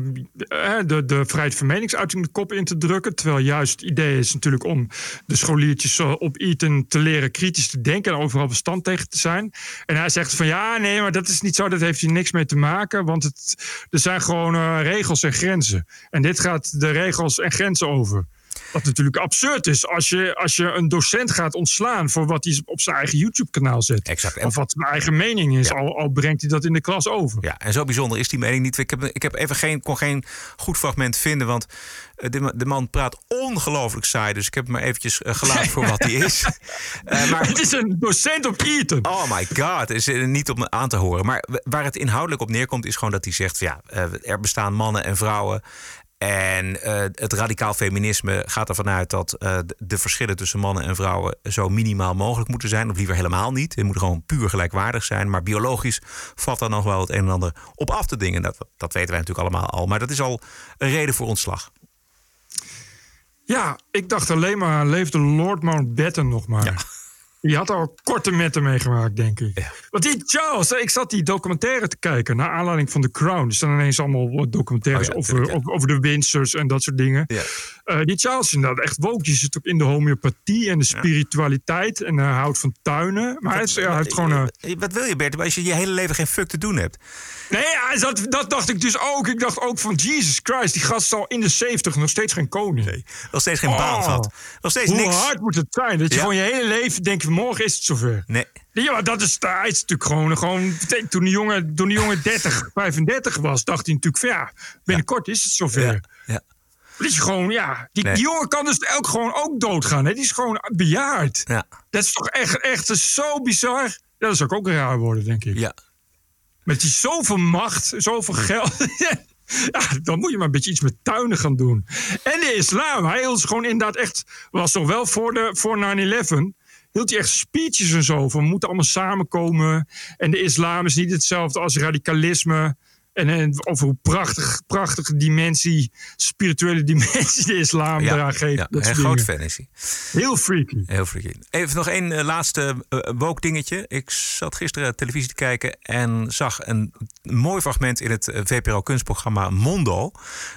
Speaker 1: de, de vrijheid van meningsuiting de kop in te drukken. Terwijl juist het idee is natuurlijk om de scholiertjes op Eton te leren kritisch te denken en overal bestand tegen te zijn. En hij zegt van ja, nee, maar dat is niet zo. Dat heeft hier niks mee te maken. Want het, er zijn gewoon regels en grenzen. En dit gaat de regels en grenzen over. Wat natuurlijk absurd is als je, als je een docent gaat ontslaan voor wat hij op zijn eigen YouTube-kanaal zet.
Speaker 3: Exact.
Speaker 1: Of wat zijn eigen mening is,
Speaker 3: Ja.
Speaker 1: al, al brengt hij dat in de klas over.
Speaker 3: Ja, en zo bijzonder is die mening niet. Ik heb, ik heb even geen, kon geen goed fragment vinden, want eh, de, de man praat ongelooflijk saai. Dus ik heb hem eventjes eh, gelaten voor wat hij is. Eh, maar
Speaker 1: Het is een docent op Eton.
Speaker 3: Oh my god, is niet om aan te horen. Maar waar het inhoudelijk op neerkomt, is gewoon dat hij zegt: ja, er bestaan mannen en vrouwen. En eh, het radicaal feminisme gaat ervan uit dat eh, de- verschillen tussen mannen en vrouwen zo minimaal mogelijk moeten zijn. Of liever helemaal niet. Het moet gewoon puur gelijkwaardig zijn. Maar biologisch valt daar nog wel het een en ander op af te dingen. Dat, dat weten wij natuurlijk allemaal al. Maar dat is al een reden voor ontslag.
Speaker 1: Ja, ik dacht alleen maar, leefde Lord Mountbatten nog maar. Die had al korte metten meegemaakt, denk ik. Want die Charles, ik zat die documentaire te kijken... naar aanleiding van The Crown. Er staan ineens allemaal wat documentaires
Speaker 3: Oh ja,
Speaker 1: over, over, over de Windsors en dat soort dingen.
Speaker 3: Ja.
Speaker 1: Eh, die Charles inderdaad echt woke. Die zit ook in de homeopathie en de spiritualiteit... en hij houdt van tuinen. Maar hij, is- ja, hij heeft gewoon... een
Speaker 3: Eh, Wat wil je, Bert? Als je je hele leven geen fuck te doen hebt.
Speaker 1: Nee, dat, dat dacht ik dus ook. Ik dacht ook van Jesus Christ, die gast is al in de 70 nog steeds geen koning.
Speaker 3: Nog steeds geen
Speaker 1: Oh.
Speaker 3: baan gehad. Nog steeds
Speaker 1: Hoe
Speaker 3: niks.
Speaker 1: hard moet het zijn? Dat je gewoon je hele leven denkt, morgen is het zover.
Speaker 3: Nee.
Speaker 1: Ja, dat is, hij is natuurlijk gewoon, gewoon toen die jongen, toen die jongen 30, 35 was, dacht hij natuurlijk van ja, binnenkort is het zover.
Speaker 3: Ja.
Speaker 1: Dat je gewoon, ja, die,
Speaker 3: Nee.
Speaker 1: die jongen kan dus ook gewoon ook doodgaan. Hè? Die is gewoon bejaard.
Speaker 3: Ja.
Speaker 1: Dat is toch echt, echt zo bizar. Dat zou ook raar worden, denk ik.
Speaker 3: Ja.
Speaker 1: Met die zoveel macht, zoveel geld. Ja, dan moet je maar een beetje iets met tuinen gaan doen. En de islam, hij hield gewoon inderdaad echt... was toch wel voor, de, voor 9-11... hield hij echt speeches en zo van... we moeten allemaal samenkomen. En de islam is niet hetzelfde als radicalisme. En, en over hoe prachtig, prachtige dimensie... spirituele dimensie de islam
Speaker 3: Ja,
Speaker 1: eraan geeft.
Speaker 3: ja,
Speaker 1: dat
Speaker 3: een groot fan is hij.
Speaker 1: Heel freaky.
Speaker 3: Heel freaky. Even nog één eh, laatste uh, woke dingetje. Ik zat gisteren televisie te kijken en zag een mooi fragment in het eh, VPRO kunstprogramma Mondo.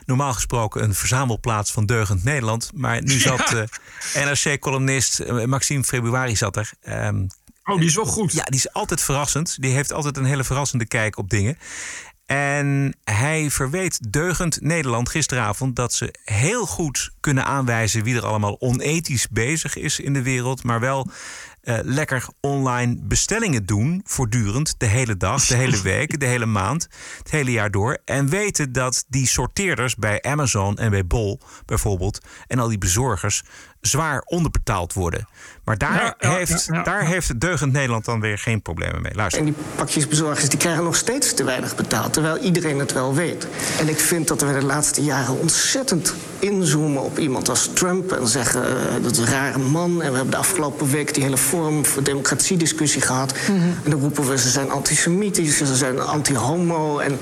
Speaker 3: Normaal gesproken een verzamelplaats van deugend Nederland. Maar nu zat eh, NRC-columnist Maxime Februari zat er. Ehm,
Speaker 1: Oh, die is wel goed.
Speaker 3: ja, die is altijd verrassend. Die heeft altijd een hele verrassende kijk op dingen. En hij verweet deugend Nederland gisteravond dat ze heel goed kunnen aanwijzen wie er allemaal onethisch bezig is in de wereld, maar wel eh, lekker online bestellingen doen, voortdurend, de hele dag, de hele week, de hele maand, het hele jaar door. En weten dat die sorteerders bij Amazon en bij Bol bijvoorbeeld en al die bezorgers zwaar onderbetaald worden. Maar daar,
Speaker 1: Ja, ja,
Speaker 3: heeft,
Speaker 1: ja, ja.
Speaker 3: daar heeft deugend Nederland dan weer geen problemen mee. Luister.
Speaker 11: En die pakjesbezorgers die krijgen nog steeds te weinig betaald, terwijl iedereen het wel weet. En ik vind dat we de laatste jaren ontzettend inzoomen op iemand als Trump en zeggen eh, dat is een rare man. En we hebben de afgelopen week die hele Forum voor Democratie discussie gehad. En dan roepen we ze zijn antisemitisch, ze zijn anti-homo. En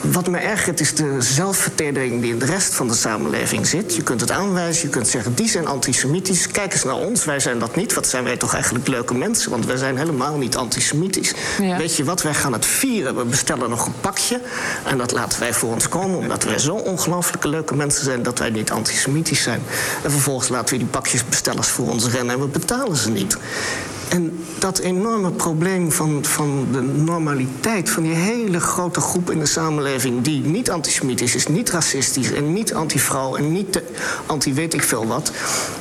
Speaker 11: wat me ergert is de zelfvertedering die in de rest van de samenleving zit. Je kunt het aanwijzen, je kunt zeggen die zijn antisemitisch. Kijk eens naar ons, wij zijn dat niet. Wat zijn wij toch eigenlijk leuke mensen? Want wij zijn helemaal niet antisemitisch. Weet je wat, wij gaan het vieren. We bestellen nog een pakje en dat laten wij voor ons komen... omdat wij zo ongelooflijke leuke mensen zijn dat wij niet antisemitisch zijn. En vervolgens laten we die pakjesbestellers voor ons rennen en we betalen ze niet. En dat enorme probleem van, van de normaliteit van die hele grote groep in de samenleving die niet antisemitisch is, niet racistisch en niet anti-vrouw en niet anti-weet ik veel wat,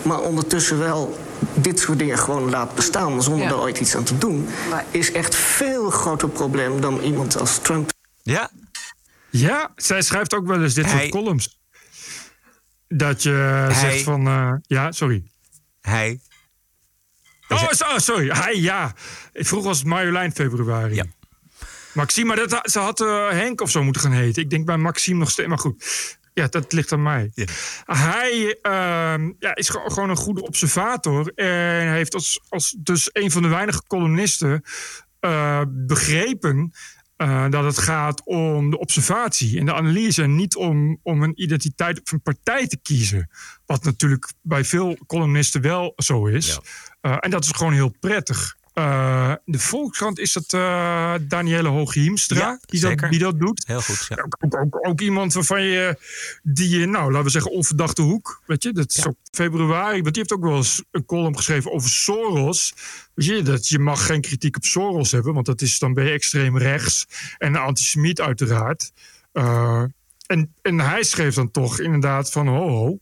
Speaker 11: maar ondertussen wel dit soort dingen gewoon laat bestaan zonder
Speaker 5: Ja.
Speaker 11: er ooit iets aan te doen, is echt veel groter probleem dan iemand als Trump.
Speaker 3: Ja,
Speaker 1: Ja, zij schrijft ook wel eens dit
Speaker 3: Hij-
Speaker 1: soort columns. Dat je
Speaker 3: Hij-
Speaker 1: zegt van... eh, ja, sorry.
Speaker 3: hij.
Speaker 1: Oh, oh, sorry. Hij, ja. Vroeger was het Marjolein februari.
Speaker 3: Ja.
Speaker 1: Maxime, maar dat, ze had eh, Henk of zo moeten gaan heten. Ik denk bij Maxime nog steeds. Maar goed, ja, dat ligt aan mij.
Speaker 3: Ja.
Speaker 1: Hij ehm, ja, is ge- gewoon een goede observator. En heeft als, als dus een van de weinige columnisten eh, begrepen... eh, dat het gaat om de observatie en de analyse... en niet om, om een identiteit of een partij te kiezen. Wat natuurlijk bij veel columnisten wel zo is.
Speaker 3: Ja.
Speaker 1: Uh, en dat is gewoon heel prettig. Eh, de Volkskrant is dat uh, Danielle Hooghiemstra
Speaker 3: Ja,
Speaker 1: die, dat,
Speaker 3: zeker.
Speaker 1: die dat doet.
Speaker 3: Heel goed, ja.
Speaker 1: Ook, ook, ook iemand waarvan je, die je, nou, laten we zeggen, onverdachte hoek. Weet je, dat is op februari. Want die heeft ook wel eens een column geschreven over Soros. Weet je, dat je mag geen kritiek op Soros hebben, want dat is dan ben je extreem rechts en een antisemiet uiteraard. Uh, en, en hij schreef dan toch inderdaad van ho ho.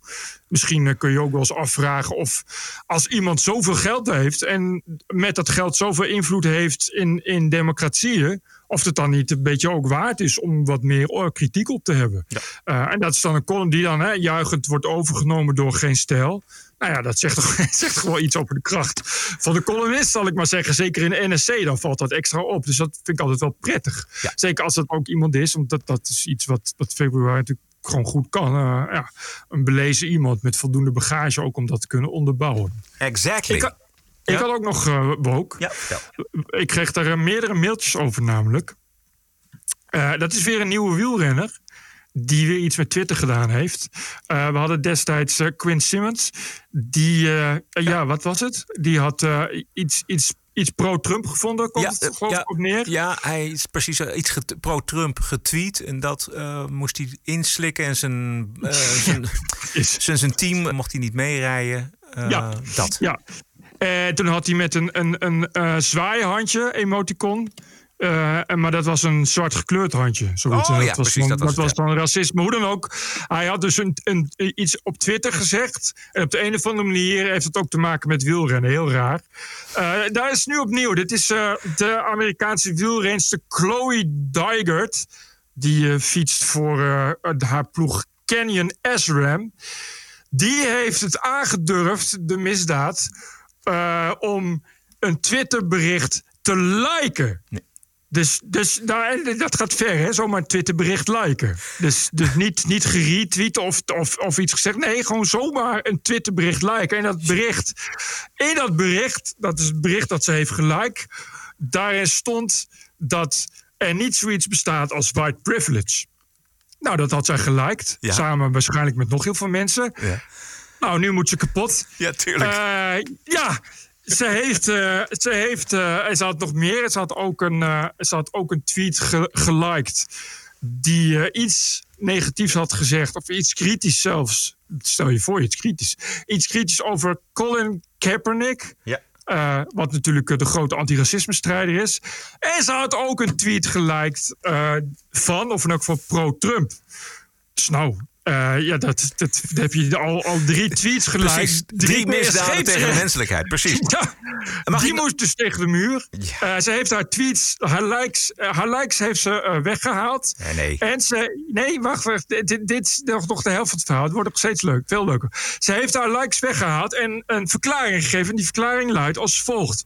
Speaker 1: Misschien uh, kun je ook wel eens afvragen of als iemand zoveel geld heeft en met dat geld zoveel invloed heeft in, in democratieën, of het dan niet een beetje ook waard is om wat meer oh, kritiek op te hebben.
Speaker 3: Ja.
Speaker 1: Uh, en dat is dan een column die dan hè, juichend wordt overgenomen door geen stijl. Nou ja, dat zegt toch, zegt wel iets over de kracht van de columnist, zal ik maar zeggen. Zeker in de NSC, dan valt dat extra op. Dus dat vind ik altijd wel prettig.
Speaker 3: Ja.
Speaker 1: Zeker als het ook iemand is, want dat, dat is iets wat, wat februari natuurlijk gewoon goed kan. Uh, ja, een belezen iemand met voldoende bagage ook om dat te kunnen onderbouwen.
Speaker 3: Exactly.
Speaker 1: Ik, ja? had ook nog uh.
Speaker 3: Ja,
Speaker 1: ik kreeg daar uh, meerdere mailtjes over namelijk. Uh, dat is weer een nieuwe wielrenner die weer iets met Twitter gedaan heeft. Uh, we hadden destijds uh, Quinn Simmons. Die, ja. ja. wat was het? Die had iets, iets, iets pro-Trump gevonden. Komt
Speaker 3: ja,
Speaker 1: het geloof
Speaker 3: ja,
Speaker 1: op neer?
Speaker 3: Ja, hij is precies iets pro-Trump getweet. En dat moest hij inslikken. En zijn, zijn, zijn, zijn team mocht hij niet meerijden.
Speaker 1: ja,
Speaker 3: dat.
Speaker 1: Ja. En toen had hij met een, een, een, een zwaaihandje, emoticon... Uh, maar dat was een zwart gekleurd handje. Zoiets.
Speaker 3: Oh,
Speaker 1: dat was,
Speaker 3: precies,
Speaker 1: dan,
Speaker 3: dat was,
Speaker 1: was
Speaker 3: het,
Speaker 1: dan racisme. Hoe dan ook. Hij had dus een, een, iets op Twitter gezegd. En op de een of andere manier heeft het ook te maken met wielrennen. Heel raar. Uh, daar is nu opnieuw. Dit is uh, de Amerikaanse wielrenster Chloe Dygert. Die fietst voor haar ploeg Canyon SRAM. Die heeft het aangedurfd, de misdaad, om een Twitterbericht te liken.
Speaker 3: Nee.
Speaker 1: Dus, dus nou, dat gaat ver, hè? Zomaar een Twitterbericht liken. Dus, dus niet, niet geretweet of, of, of iets gezegd. Nee, gewoon zomaar een Twitterbericht liken. En dat bericht, in dat bericht, dat is het bericht dat ze heeft geliked... daarin stond dat er niet zoiets bestaat als white privilege. Nou, dat had zij geliked.
Speaker 3: Ja.
Speaker 1: Samen waarschijnlijk met nog heel veel mensen.
Speaker 3: Ja.
Speaker 1: Nou, nu moet ze kapot.
Speaker 3: Ja, tuurlijk.
Speaker 1: Uh, ja, ze heeft, uh, ze heeft uh, ze had nog meer. Ze had ook een, uh, ze had ook een tweet ge geliked die iets negatiefs had gezegd of iets kritisch zelfs. Stel je voor, iets kritisch. Iets kritisch over Colin Kaepernick.
Speaker 3: Ja.
Speaker 1: Wat natuurlijk de grote antiracisme-strijder is. En ze had ook een tweet geliked van, of in elk geval pro-Trump. Dus nou, uh, ja, dat, dat, heb je al, al drie tweets.
Speaker 3: Precies, drie, drie misdaden tegen de menselijkheid, precies.
Speaker 1: Ja,
Speaker 3: Mag
Speaker 1: die
Speaker 3: ik...
Speaker 1: moest dus tegen de muur. Ja. ze heeft haar tweets, haar likes, haar likes heeft ze weggehaald.
Speaker 3: Nee, nee.
Speaker 1: En ze, nee, wacht, wacht dit, dit is nog, nog de helft van het verhaal. Het wordt nog steeds leuk, veel leuker. Ze heeft haar likes weggehaald en een verklaring gegeven. En die verklaring luidt als volgt.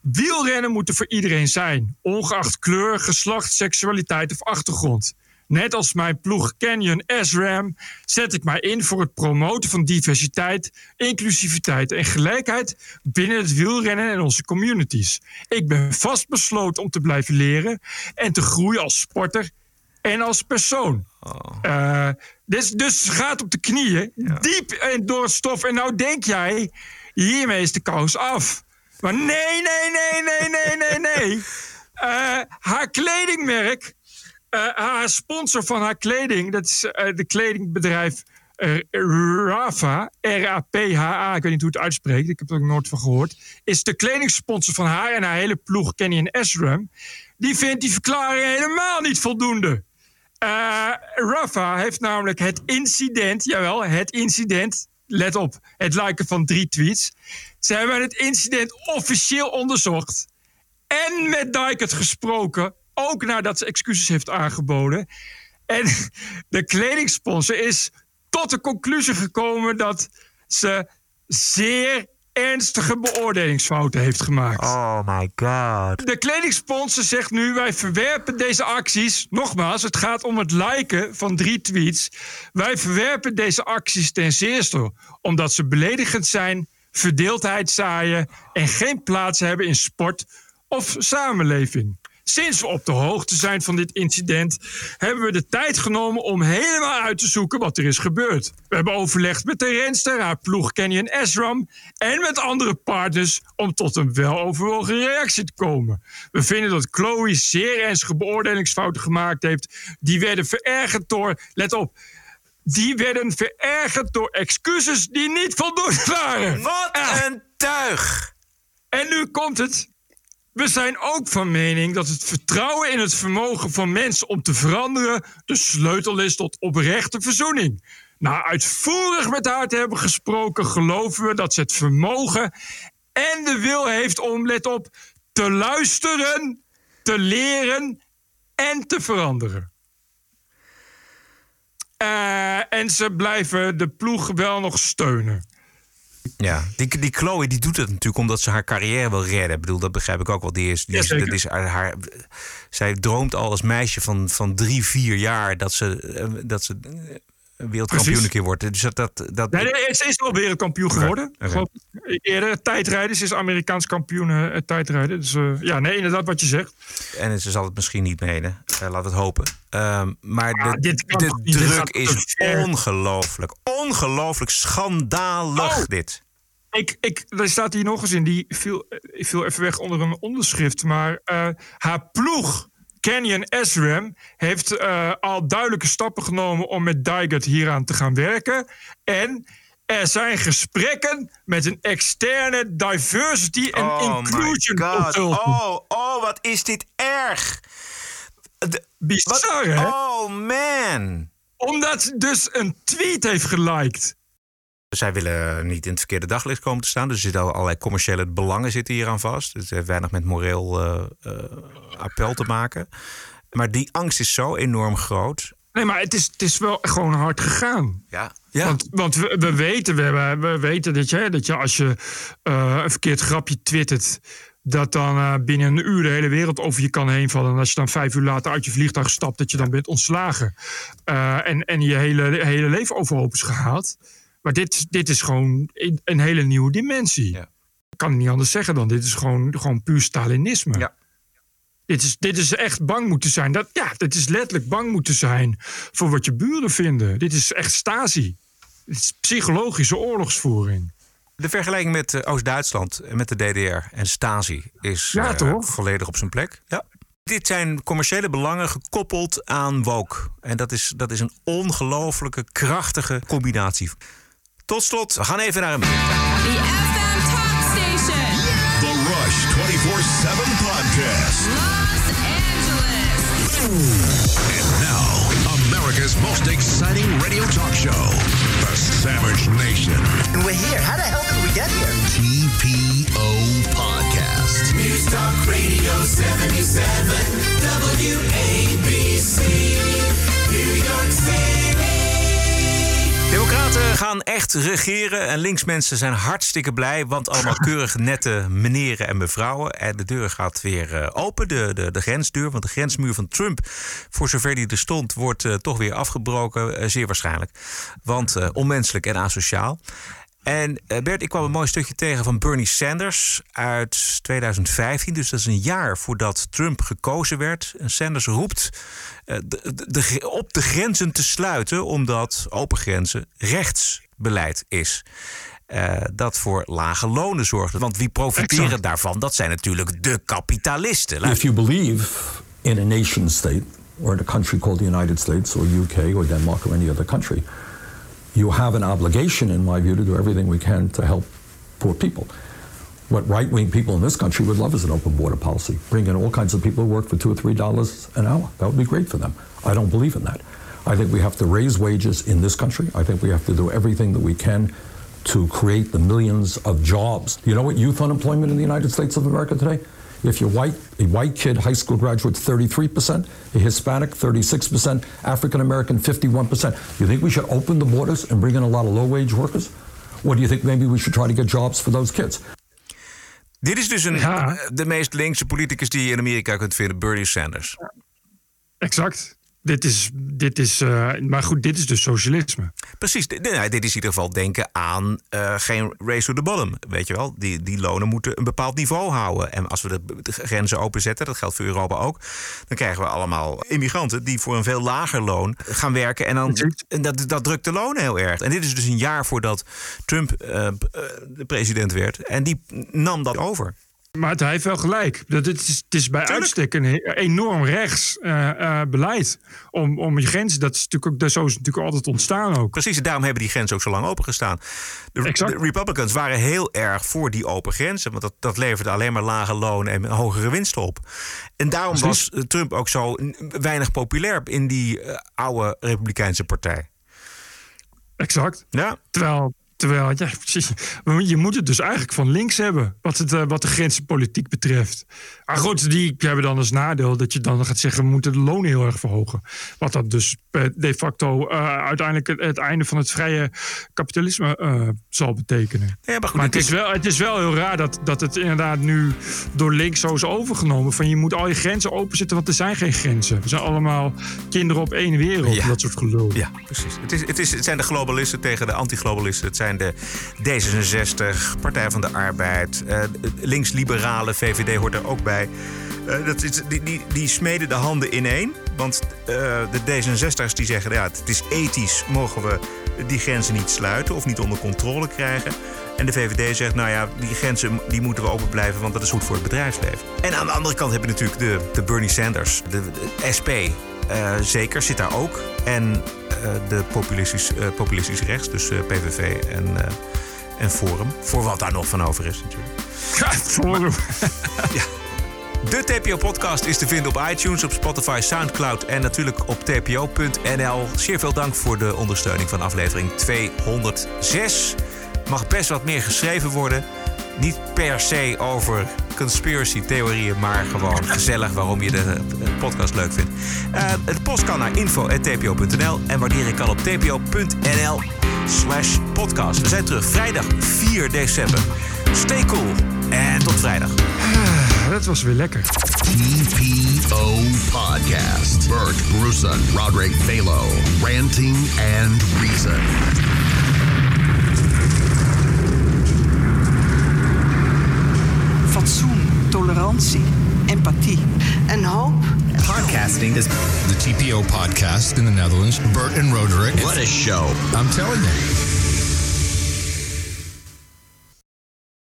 Speaker 1: Wielrennen moeten voor iedereen zijn, ongeacht kleur, geslacht, seksualiteit of achtergrond. Net als mijn ploeg Canyon SRAM zet ik mij in voor het promoten van diversiteit, inclusiviteit en gelijkheid binnen het wielrennen en onze communities. Ik ben vastbesloten om te blijven leren en te groeien als sporter en als persoon.
Speaker 3: Oh.
Speaker 1: Uh, dus, dus gaat op de knieën, ja. diep in door het stof. En nou denk jij, hiermee is de kous af. Maar nee, nee, nee, nee, nee, nee, nee. Uh, haar kledingmerk haar sponsor van haar kleding, dat is uh, de kledingbedrijf uh, Rafa, R-A-P-H-A, ik weet niet hoe het uitspreekt, ik heb er ook nooit van gehoord, is de kledingsponsor van haar en haar hele ploeg, Kenny en Esram. Die vindt die verklaring helemaal niet voldoende. Rafa heeft namelijk het incident, jawel, het incident, let op, het liken van drie tweets. Ze hebben het incident officieel onderzocht en met Dijkert gesproken ook nadat ze excuses heeft aangeboden. En de kledingsponsor is tot de conclusie gekomen dat ze zeer ernstige beoordelingsfouten heeft gemaakt.
Speaker 3: Oh my god.
Speaker 1: De kledingsponsor zegt nu: wij verwerpen deze acties. Nogmaals, het gaat om het liken van drie tweets. Wij verwerpen deze acties ten zeerste omdat ze beledigend zijn, verdeeldheid zaaien en geen plaats hebben in sport of samenleving. Sinds we op de hoogte zijn van dit incident, hebben we de tijd genomen om helemaal uit te zoeken wat er is gebeurd. We hebben overlegd met de renster, haar ploeg Canyon Esram en met andere partners om tot een weloverwogen reactie te komen. We vinden dat Chloe zeer ernstige beoordelingsfouten gemaakt heeft. Die werden verergerd door, let op, die werden verergerd door excuses die niet voldoende waren.
Speaker 3: Wat een tuig!
Speaker 1: En nu komt het. We zijn ook van mening dat het vertrouwen in het vermogen van mensen om te veranderen de sleutel is tot oprechte verzoening. Na uitvoerig met haar te hebben gesproken, geloven we dat ze het vermogen en de wil heeft om, let op, te luisteren, te leren en te veranderen. Uh, en ze blijven de ploeg wel nog steunen.
Speaker 3: Ja, die, die Chloe die doet het natuurlijk omdat ze haar carrière wil redden. Ik bedoel, dat begrijp ik ook wel. Die is, die is, dat is haar, haar, zij droomt al als meisje van, van drie, vier jaar dat ze, eh, dat ze wereldkampioen een keer wordt. Dus dat, dat, dat...
Speaker 1: Nee, nee, ze is al wereldkampioen geworden. Okay. Eerder tijdrijden. Ze is Amerikaans kampioen uh, tijdrijden. Dus uh, ja, nee, inderdaad wat je zegt.
Speaker 3: En ze zal het misschien niet menen. Uh, laat het hopen. Um, maar ja, de, de druk is ongelooflijk. Ongelooflijk schandalig
Speaker 1: oh.
Speaker 3: dit.
Speaker 1: Ik, ik, er staat hier nog eens in, die viel, viel even weg onder een onderschrift. Maar haar ploeg Canyon SRAM heeft uh, al duidelijke stappen genomen om met Dygert hieraan te gaan werken. En er zijn gesprekken met een externe diversity and
Speaker 3: oh
Speaker 1: inclusion
Speaker 3: consultant. Oh, oh, wat is dit erg.
Speaker 1: De, Bizar, hè?
Speaker 3: Oh, man.
Speaker 1: Omdat ze dus een tweet heeft geliked.
Speaker 3: Zij willen niet in het verkeerde daglicht komen te staan. Dus er zitten allerlei commerciële belangen zitten hier aan vast. Dus het heeft weinig met moreel uh, uh, appel te maken. Maar die angst is zo enorm groot.
Speaker 1: Nee, maar het is, het is wel gewoon hard gegaan.
Speaker 3: Ja.
Speaker 1: ja. Want, want we, we, weten, we, hebben, we weten dat je, dat je als je uh, een verkeerd grapje twittert dat dan uh, binnen een uur de hele wereld over je kan heen vallen. En als je dan vijf uur later uit je vliegtuig stapt, dat je dan bent ontslagen. Uh, en, en je hele, hele leven overhoop is gehaald. Maar dit, dit is gewoon een hele nieuwe dimensie.
Speaker 3: Ja.
Speaker 1: Ik kan het niet anders zeggen dan. Dit is gewoon, gewoon puur Stalinisme.
Speaker 3: Ja.
Speaker 1: Dit is, dit is echt bang moeten zijn. Dat, ja, dit is letterlijk bang moeten zijn voor wat je buren vinden. Dit is echt stasi. Dit is psychologische oorlogsvoering.
Speaker 3: De vergelijking met uh, Oost-Duitsland en met de DDR en Stasi is
Speaker 1: ja,
Speaker 3: uh, volledig op zijn plek. Ja. Dit zijn commerciële belangen gekoppeld aan woke. En dat is, dat is een ongelooflijke, krachtige combinatie. Tot slot, we gaan even naar een
Speaker 12: The FM Talk Station.
Speaker 6: The Rush 24-7 Podcast.
Speaker 12: Los Angeles.
Speaker 6: And now, America's most exciting radio talk show. The Savage Nation.
Speaker 10: And we're here. How the hell did we get here?
Speaker 6: TPO Podcast.
Speaker 10: News Talk Radio 77 WABC. New York City.
Speaker 3: Democraten gaan echt regeren en linksmensen zijn hartstikke blij, want allemaal keurig nette meneren en mevrouwen. En de deur gaat weer uh, open, de, de, de grensdeur, want de grensmuur van Trump, voor zover die er stond, wordt uh, toch weer afgebroken, uh, zeer waarschijnlijk. Want onmenselijk en asociaal. En Bert, ik kwam een mooi stukje tegen van Bernie Sanders uit 2015. Dus dat is een jaar voordat Trump gekozen werd. En Sanders roept de, de, op de grenzen te sluiten, omdat open grenzen rechtsbeleid is. Uh, dat voor lage lonen zorgt. Want wie profiteren exact. daarvan? Dat zijn natuurlijk de kapitalisten.
Speaker 13: If you believe in a nation state, or in a country called the United States, or UK, or Denmark, or any other country, you have an obligation, in my view, to do everything we can to help poor people. What right wing people in this country would love is an open border policy. Bring in all kinds of people who work for two or three dollars an hour. That would be great for them. I don't believe in that. I think we have to raise wages in this country. I think we have to do everything that we can to create the millions of jobs. You know what youth unemployment in the United States of America today? If you're white, a white kid, high school graduate, 33%, a Hispanic, 36%, African American, 51%. You think we should open the borders and bring in a lot of low wage workers? Or do you think maybe we should try to get jobs for those kids?
Speaker 3: Dit is dus een, ja. Eh, de meest linkse politicus die je in Amerika kunt vinden, Bernie Sanders.
Speaker 1: Exact. Dit is, dit is eh, maar goed, dit is dus socialisme.
Speaker 3: Precies, dit, nee, dit is in ieder geval denken aan eh, geen race to the bottom. Weet je wel, die, die lonen moeten een bepaald niveau houden. En als we de, de grenzen openzetten, dat geldt voor Europa ook, dan krijgen we allemaal immigranten die voor een veel lager loon gaan werken. En, dan, en dat, dat drukt de lonen heel erg. En dit is dus een jaar voordat Trump eh, de president werd. En die nam dat over.
Speaker 1: Maar hij heeft wel gelijk. Dat het, is, het is bij uitstek een enorm rechts eh, eh, beleid. Om, om je grenzen, dat is natuurlijk ook, dat zo is het natuurlijk altijd ontstaan ook.
Speaker 3: Precies, en daarom hebben die grenzen ook zo lang opengestaan. De, de Republicans waren heel erg voor die open grenzen. Want dat, dat leverde alleen maar lage lonen en hogere winst op. En daarom was eh, Trump ook zo weinig populair in die oude Republikeinse partij.
Speaker 1: Exact.
Speaker 3: Ja.
Speaker 1: Terwijl, terwijl ja, precies. je moet het dus eigenlijk van links hebben. Wat, het, eh, wat de grenzenpolitiek betreft. Maar goed, die hebben dan als nadeel dat je dan gaat zeggen: we moeten de lonen heel erg verhogen. Wat dat dus eh, de facto eh, uiteindelijk het, het einde van het vrije kapitalisme eh, zal betekenen.
Speaker 3: Ja, maar goed,
Speaker 1: het, is wel, het is wel heel raar dat, dat het inderdaad nu door links zo is overgenomen. Van je moet al je grenzen openzetten, want er zijn geen grenzen. We zijn allemaal kinderen op één wereld.
Speaker 3: Ja.
Speaker 1: Dat soort gelul.
Speaker 3: Ja, precies. Het, is, het, is, het zijn de globalisten tegen de antiglobalisten. Het zijn de D66, Partij van de Arbeid, links-liberale, VVD hoort er ook bij. Eh, dat is, die, die, die smeden de handen ineen. Want eh, de D66'ers die zeggen, ja, het is ethisch, mogen we die grenzen niet sluiten of niet onder controle krijgen. En de VVD zegt, nou ja, die grenzen die moeten we open blijven, want dat is goed voor het bedrijfsleven. En aan de andere kant heb je natuurlijk de, de Bernie Sanders, de, de SP. eh, zeker zit daar ook. En de populistisch, eh, populistisch rechts, dus PVV en, en Forum. Voor wat daar nog van over is natuurlijk.
Speaker 1: Ja, Forum.
Speaker 3: ja. De TPO-podcast is te vinden op iTunes, op Spotify, Soundcloud en natuurlijk op tpo.nl. Zeer veel dank voor de ondersteuning van aflevering 206. Mag best wat meer geschreven worden. Niet per se over conspiracy-theorieën, maar gewoon gezellig waarom je de podcast leuk vindt. Eh, het post kan naar info.tpo.nl en waarderen kan op tpo.nl slash podcast. We zijn terug vrijdag 4 december. Stay cool en tot vrijdag.
Speaker 1: Dat was weer lekker.
Speaker 6: TPO Podcast. Bert Bruson, Roderick Balo, Ranting and Reason.
Speaker 5: Fatsoen, tolerantie, empathie. En hoop.
Speaker 14: Podcasting is the TPO podcast in the Netherlands. Bert and Roderick. What a show. I'm telling you.